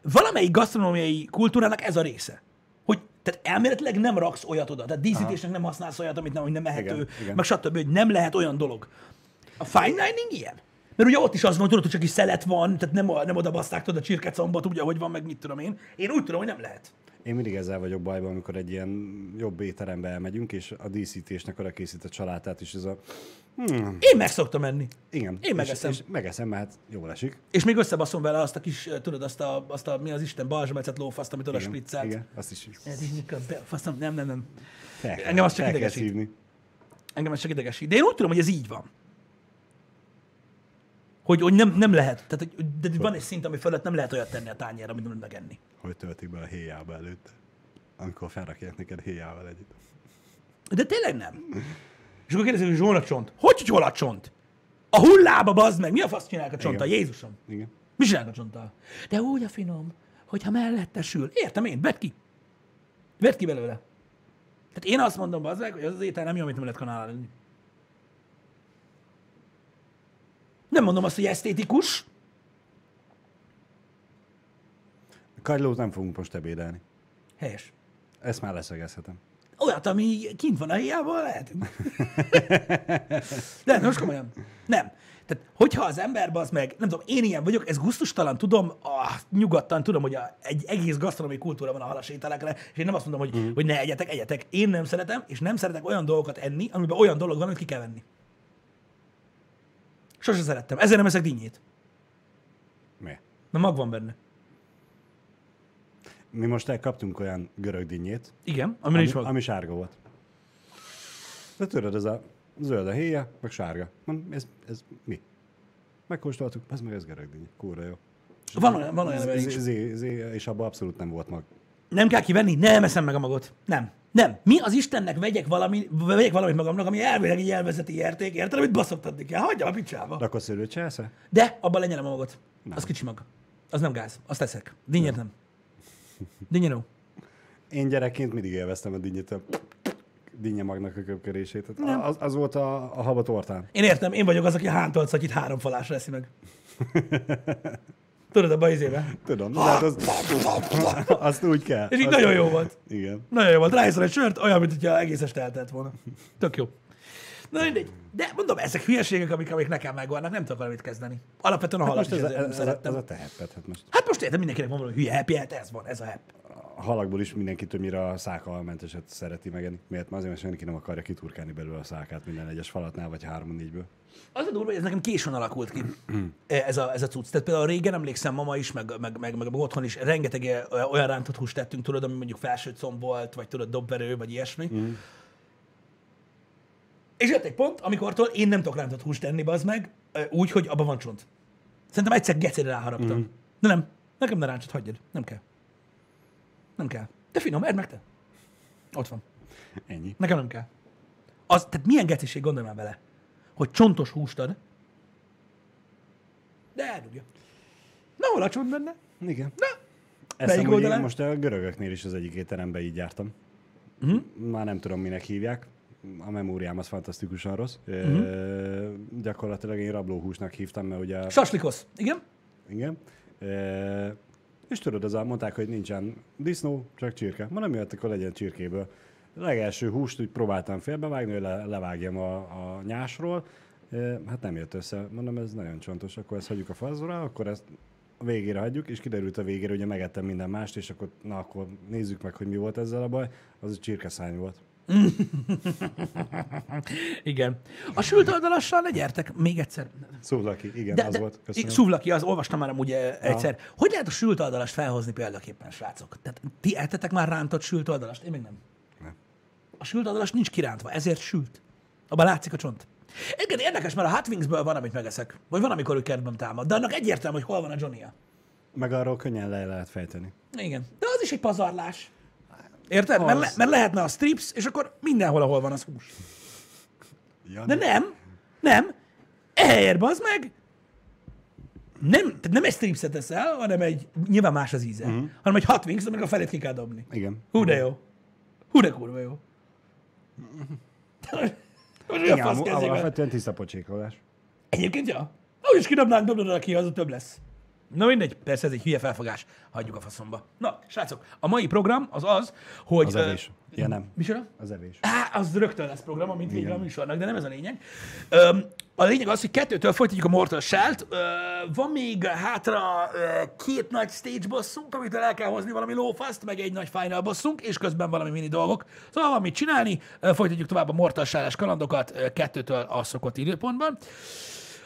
[SPEAKER 2] valamelyik gasztronómiai kultúrának ez a része. Hogy tehát elméletileg nem raksz olyat oda, tehát díszítésnek nem használsz olyat, amit nem, hogy nem ehető,
[SPEAKER 1] Igen, igen.
[SPEAKER 2] meg stb., hogy nem lehet olyan dolog. A fine dining ilyen? Mert ugye ott is az van, tudod, hogy csak is szelet van, tehát nem, nem oda baszták tudod a csirkecombot, ugye, hogy van, meg mit tudom én. Én úgy tudom, hogy nem lehet.
[SPEAKER 1] Én mindig ezzel vagyok bajban, amikor egy ilyen jobb étterembe elmegyünk, és a díszítésnek arra készített salátát is ez a... Hmm,
[SPEAKER 2] Én meg szoktam menni.
[SPEAKER 1] igen.
[SPEAKER 2] Én megeszem.
[SPEAKER 1] És, és megeszem, mert jól esik.
[SPEAKER 2] És még összebaszom vele azt a kis, tudod, azt a, azt a mi az Isten, balzsamecet lófaszt, amit oda
[SPEAKER 1] Igen,
[SPEAKER 2] spriccelt.
[SPEAKER 1] igen, azt is
[SPEAKER 2] Ez így mikor faszom, nem, nem, nem.
[SPEAKER 1] fel
[SPEAKER 2] Engem az csak idegesít.
[SPEAKER 1] szívni.
[SPEAKER 2] Engem ez csak idegesít. De én úgy tudom, hogy ez így van. Hogy, hogy nem, nem lehet. Tehát, hogy, de van egy szint, ami fölött nem lehet olyat tenni a tányérra, amit nem lehet megenni.
[SPEAKER 1] Hogy töltik be a héjába előtte. Amikor felrakják neked héjával együtt.
[SPEAKER 2] De tényleg nem. És akkor kérdezik, hogy hol a csont? Hogy, hogy hol a csont? A hullába, bazd meg! Mi a fasz csinálják a csonttal?
[SPEAKER 1] Igen.
[SPEAKER 2] Jézusom!
[SPEAKER 1] Igen.
[SPEAKER 2] Mi csinálják a csonttal? De úgy a finom, hogyha mellette sül. Értem én, vedd ki. Vedd ki belőle. Tehát én azt mondom, bazd meg, hogy az az étel nem jó, amit nem lehet kanálni. Nem mondom azt, hogy esztétikus,
[SPEAKER 1] Kagylót nem fogunk most ebédelni.
[SPEAKER 2] helyes.
[SPEAKER 1] Ezt már leszögezhetem.
[SPEAKER 2] Olyat, ami kint van a hiába, lehetünk. De most komolyan. Nem. Tehát, hogyha az ember az meg, nem tudom, én ilyen vagyok, ez gusztustalan, tudom, ah, nyugodtan tudom, hogy a, egy egész gasztronómiai kultúra van a halas ételekre, és én nem azt mondom, hogy, mm. hogy ne egyetek, egyetek. Én nem szeretem, és nem szeretek olyan dolgokat enni, amiben olyan dolog van, amit ki kell venni. Sose szerettem. Ezért nem eszek dinnyét,
[SPEAKER 1] Mi?
[SPEAKER 2] mert mag van benne.
[SPEAKER 1] Mi most elkaptunk olyan görög dinnyét,
[SPEAKER 2] Igen, ami
[SPEAKER 1] ami,
[SPEAKER 2] is mag.
[SPEAKER 1] ami sárga volt. De tudod, ez a zöld a héja, meg sárga. Mondom, ez, ez mi? Megkóstoltuk, ez meg ez görög dinnye. Kurva jó.
[SPEAKER 2] Van olyan, van olyan,
[SPEAKER 1] Z-
[SPEAKER 2] amiben
[SPEAKER 1] z-
[SPEAKER 2] nincs.
[SPEAKER 1] z- z- és abban abszolút nem volt mag.
[SPEAKER 2] Nem kell kivenni? Nem eszem meg a magot. Nem. Nem. Mi az Istennek vegyek, valami, vegyek valamit magamnak, ami elvileg egy elvezeti érték, érted, amit baszoktatni kell. Hagyjam a picsába.
[SPEAKER 1] De akkor szőlőt csinálsz
[SPEAKER 2] De abban lenyelem a magot. Az kicsi mag. Az nem gáz. Azt teszek. Dinnyet nem. Dinnyeró.
[SPEAKER 1] Én gyerekként mindig élveztem a dinnyét, a dinnye magnak a köpkörését. Tehát Az, az, volt a, a haba tortán.
[SPEAKER 2] Én értem, én vagyok az, aki hántolt szatyit három falásra eszi meg. Tudod, abban az izébe.
[SPEAKER 1] Tudom, de hát az, azt úgy kell.
[SPEAKER 2] És így
[SPEAKER 1] Azt-
[SPEAKER 2] nagyon jó volt.
[SPEAKER 1] Igen.
[SPEAKER 2] Nagyon jó volt. Ráiszol egy sört, olyan, mint hogyha egész este eltelt volna. Tök jó. Na mindegy. De mondom, ezek hülyeségek, amik, amik nekem megvannak, nem tudok valamit kezdeni. Alapvetően a
[SPEAKER 1] Most ez,
[SPEAKER 2] ezért
[SPEAKER 1] a,
[SPEAKER 2] nem
[SPEAKER 1] ez, a,
[SPEAKER 2] szerettem.
[SPEAKER 1] ez a te hepped, hát most
[SPEAKER 2] Hát most értem, mindenkinek van valami hülye happy, hát ez van, ez a happy.
[SPEAKER 1] a halakból is mindenki többnyire a szákalmenteset szereti megenni. Miért? Mert azért, mert senki nem akarja kiturkálni belőle a szákát minden egyes falatnál, vagy három-négyből.
[SPEAKER 2] Az a durva, hogy ez nekem későn alakult ki, ez a, ez a cucc. Tehát például régen emlékszem, mama is, meg, meg, meg, meg, otthon is rengeteg olyan rántott húst tettünk, tudod, ami mondjuk felső comb volt, vagy tudod, dobverő, vagy ilyesmi. Mm. És jött egy pont, amikortól én nem tudok rántott húst tenni, az meg, úgy, hogy abban van csont. Szerintem egyszer gecére ráharaptam. Mm. De nem, nekem ne ráncsot hagyjad, nem kell. Nem kell. De finom, edd meg te. Ott van.
[SPEAKER 1] Ennyi.
[SPEAKER 2] Nekem nem kell. Az, tehát milyen geciség, gondolj már vele, hogy csontos húst ad, de eldugja. Na, hol a csont benne?
[SPEAKER 1] Igen.
[SPEAKER 2] Na, Melyik
[SPEAKER 1] amúgy én most a görögöknél is az egyik étteremben így jártam.
[SPEAKER 2] Mhm.
[SPEAKER 1] Már nem tudom, minek hívják. A memóriám az fantasztikusan rossz. Uh-huh. Gyakorlatilag én rablóhúsnak hívtam, mert ugye...
[SPEAKER 2] Saslikosz, igen?
[SPEAKER 1] Igen. E, és tudod, az mondták, hogy nincsen disznó, csak csirke. Ma nem jött, akkor legyen csirkéből. A legelső húst úgy próbáltam félbevágni, hogy le, levágjam a, a nyásról, e, hát nem jött össze. Mondom, ez nagyon csontos, akkor ezt hagyjuk a fazra, akkor ezt a végére hagyjuk, és kiderült a végére, hogy megettem minden mást, és akkor, na akkor nézzük meg, hogy mi volt ezzel a baj. Az a csirkeszány volt.
[SPEAKER 2] igen. A sült oldalassal ne gyertek, még egyszer.
[SPEAKER 1] Szuvlaki, igen, de, az
[SPEAKER 2] de,
[SPEAKER 1] volt. Köszönöm.
[SPEAKER 2] Szuvlaki, az olvastam már ugye egyszer. Hogy lehet a sült oldalast felhozni példaképpen, srácok? Tehát ti ettetek már rántott sült oldalast? Én még nem.
[SPEAKER 1] Nem.
[SPEAKER 2] A sült oldalast nincs kirántva, ezért sült. Abban látszik a csont. Igen, érdekes, mert a Hot Wingsből van, amit megeszek. Vagy van, amikor ő kertben támad. De annak egyértelmű, hogy hol van a johnny -a.
[SPEAKER 1] Meg arról könnyen le lehet fejteni.
[SPEAKER 2] Igen. De az is egy pazarlás. Érted? Mert, le, mert lehetne a strips, és akkor mindenhol, ahol van az hús.
[SPEAKER 1] Ja,
[SPEAKER 2] De nem, nem. Ehelyett az meg, nem, tehát nem egy stripset eszel, hanem egy, nyilván más az íze, uh-huh. hanem egy hot wings, aminek a felét ki kell dobni.
[SPEAKER 1] Igen.
[SPEAKER 2] Hú, de jó. Hú, de kurva jó. Mi a
[SPEAKER 1] Igen,
[SPEAKER 2] fasz el?
[SPEAKER 1] alapvetően tiszta pocsékolás.
[SPEAKER 2] Egyébként, ja. Ahogy is kidobnánk, dobnod ki, az a több lesz. Na mindegy, persze ez egy hülye felfogás. Hagyjuk a faszomba. Na, srácok, a mai program az az, hogy...
[SPEAKER 1] Az evés. Ja, nem.
[SPEAKER 2] Micsoda?
[SPEAKER 1] Az evés.
[SPEAKER 2] Á, az rögtön lesz program, mint végre a műsornak, de nem ez a lényeg. Öm, a lényeg az, hogy kettőtől folytatjuk a Mortal Shell-t. Van még hátra ö, két nagy stage bosszunk, amitől el kell hozni valami lófaszt, meg egy nagy final bosszunk, és közben valami mini dolgok. Szóval van mit csinálni, Ö, folytatjuk tovább a Mortal Shell-es kalandokat ö, kettőtől a szokott időpontban.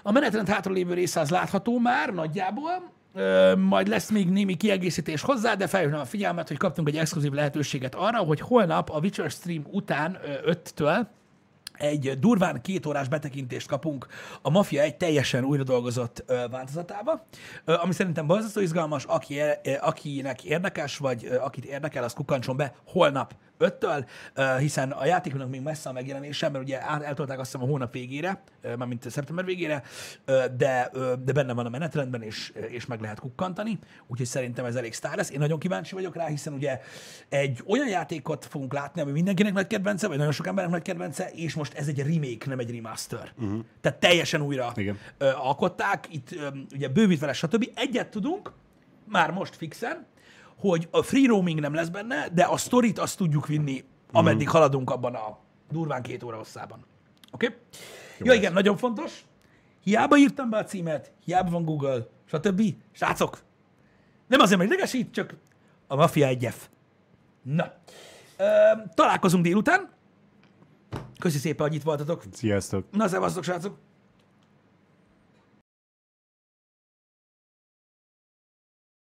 [SPEAKER 2] A menetrend hátra lévő része az látható már nagyjából, majd lesz még némi kiegészítés hozzá, de felhívnám a figyelmet, hogy kaptunk egy exkluzív lehetőséget arra, hogy holnap a Witcher stream után 5-től egy durván két órás betekintést kapunk a Mafia egy teljesen újra dolgozott változatába, ami szerintem borzasztó izgalmas, aki, akinek érdekes, vagy akit érdekel, az kukancson be holnap 5-től, ö, hiszen a játéknak még messze a megjelenése, mert ugye eltolták azt hiszem a hónap végére, mármint szeptember végére, de, de benne van a menetrendben, és, és meg lehet kukkantani, úgyhogy szerintem ez elég sztár lesz. Én nagyon kíváncsi vagyok rá, hiszen ugye egy olyan játékot fogunk látni, ami mindenkinek nagy kedvence, vagy nagyon sok embernek nagy kedvence, és most ez egy remake, nem egy remaster. Uh-huh. Tehát teljesen újra
[SPEAKER 1] Igen.
[SPEAKER 2] alkották, itt ugye bővítve lesz, stb. Egyet tudunk, már most fixen, hogy a free roaming nem lesz benne, de a sztorit azt tudjuk vinni, ameddig haladunk abban a durván két óra hosszában. Oké? Okay? Ja, igen, nagyon fontos. Hiába írtam be a címet, hiába van Google, stb. Srácok, nem azért, mert idegesít, csak a Mafia egy F. Na, ö, találkozunk délután. Köszi szépen, hogy itt voltatok.
[SPEAKER 1] Sziasztok!
[SPEAKER 2] Na, szevasztok, srácok!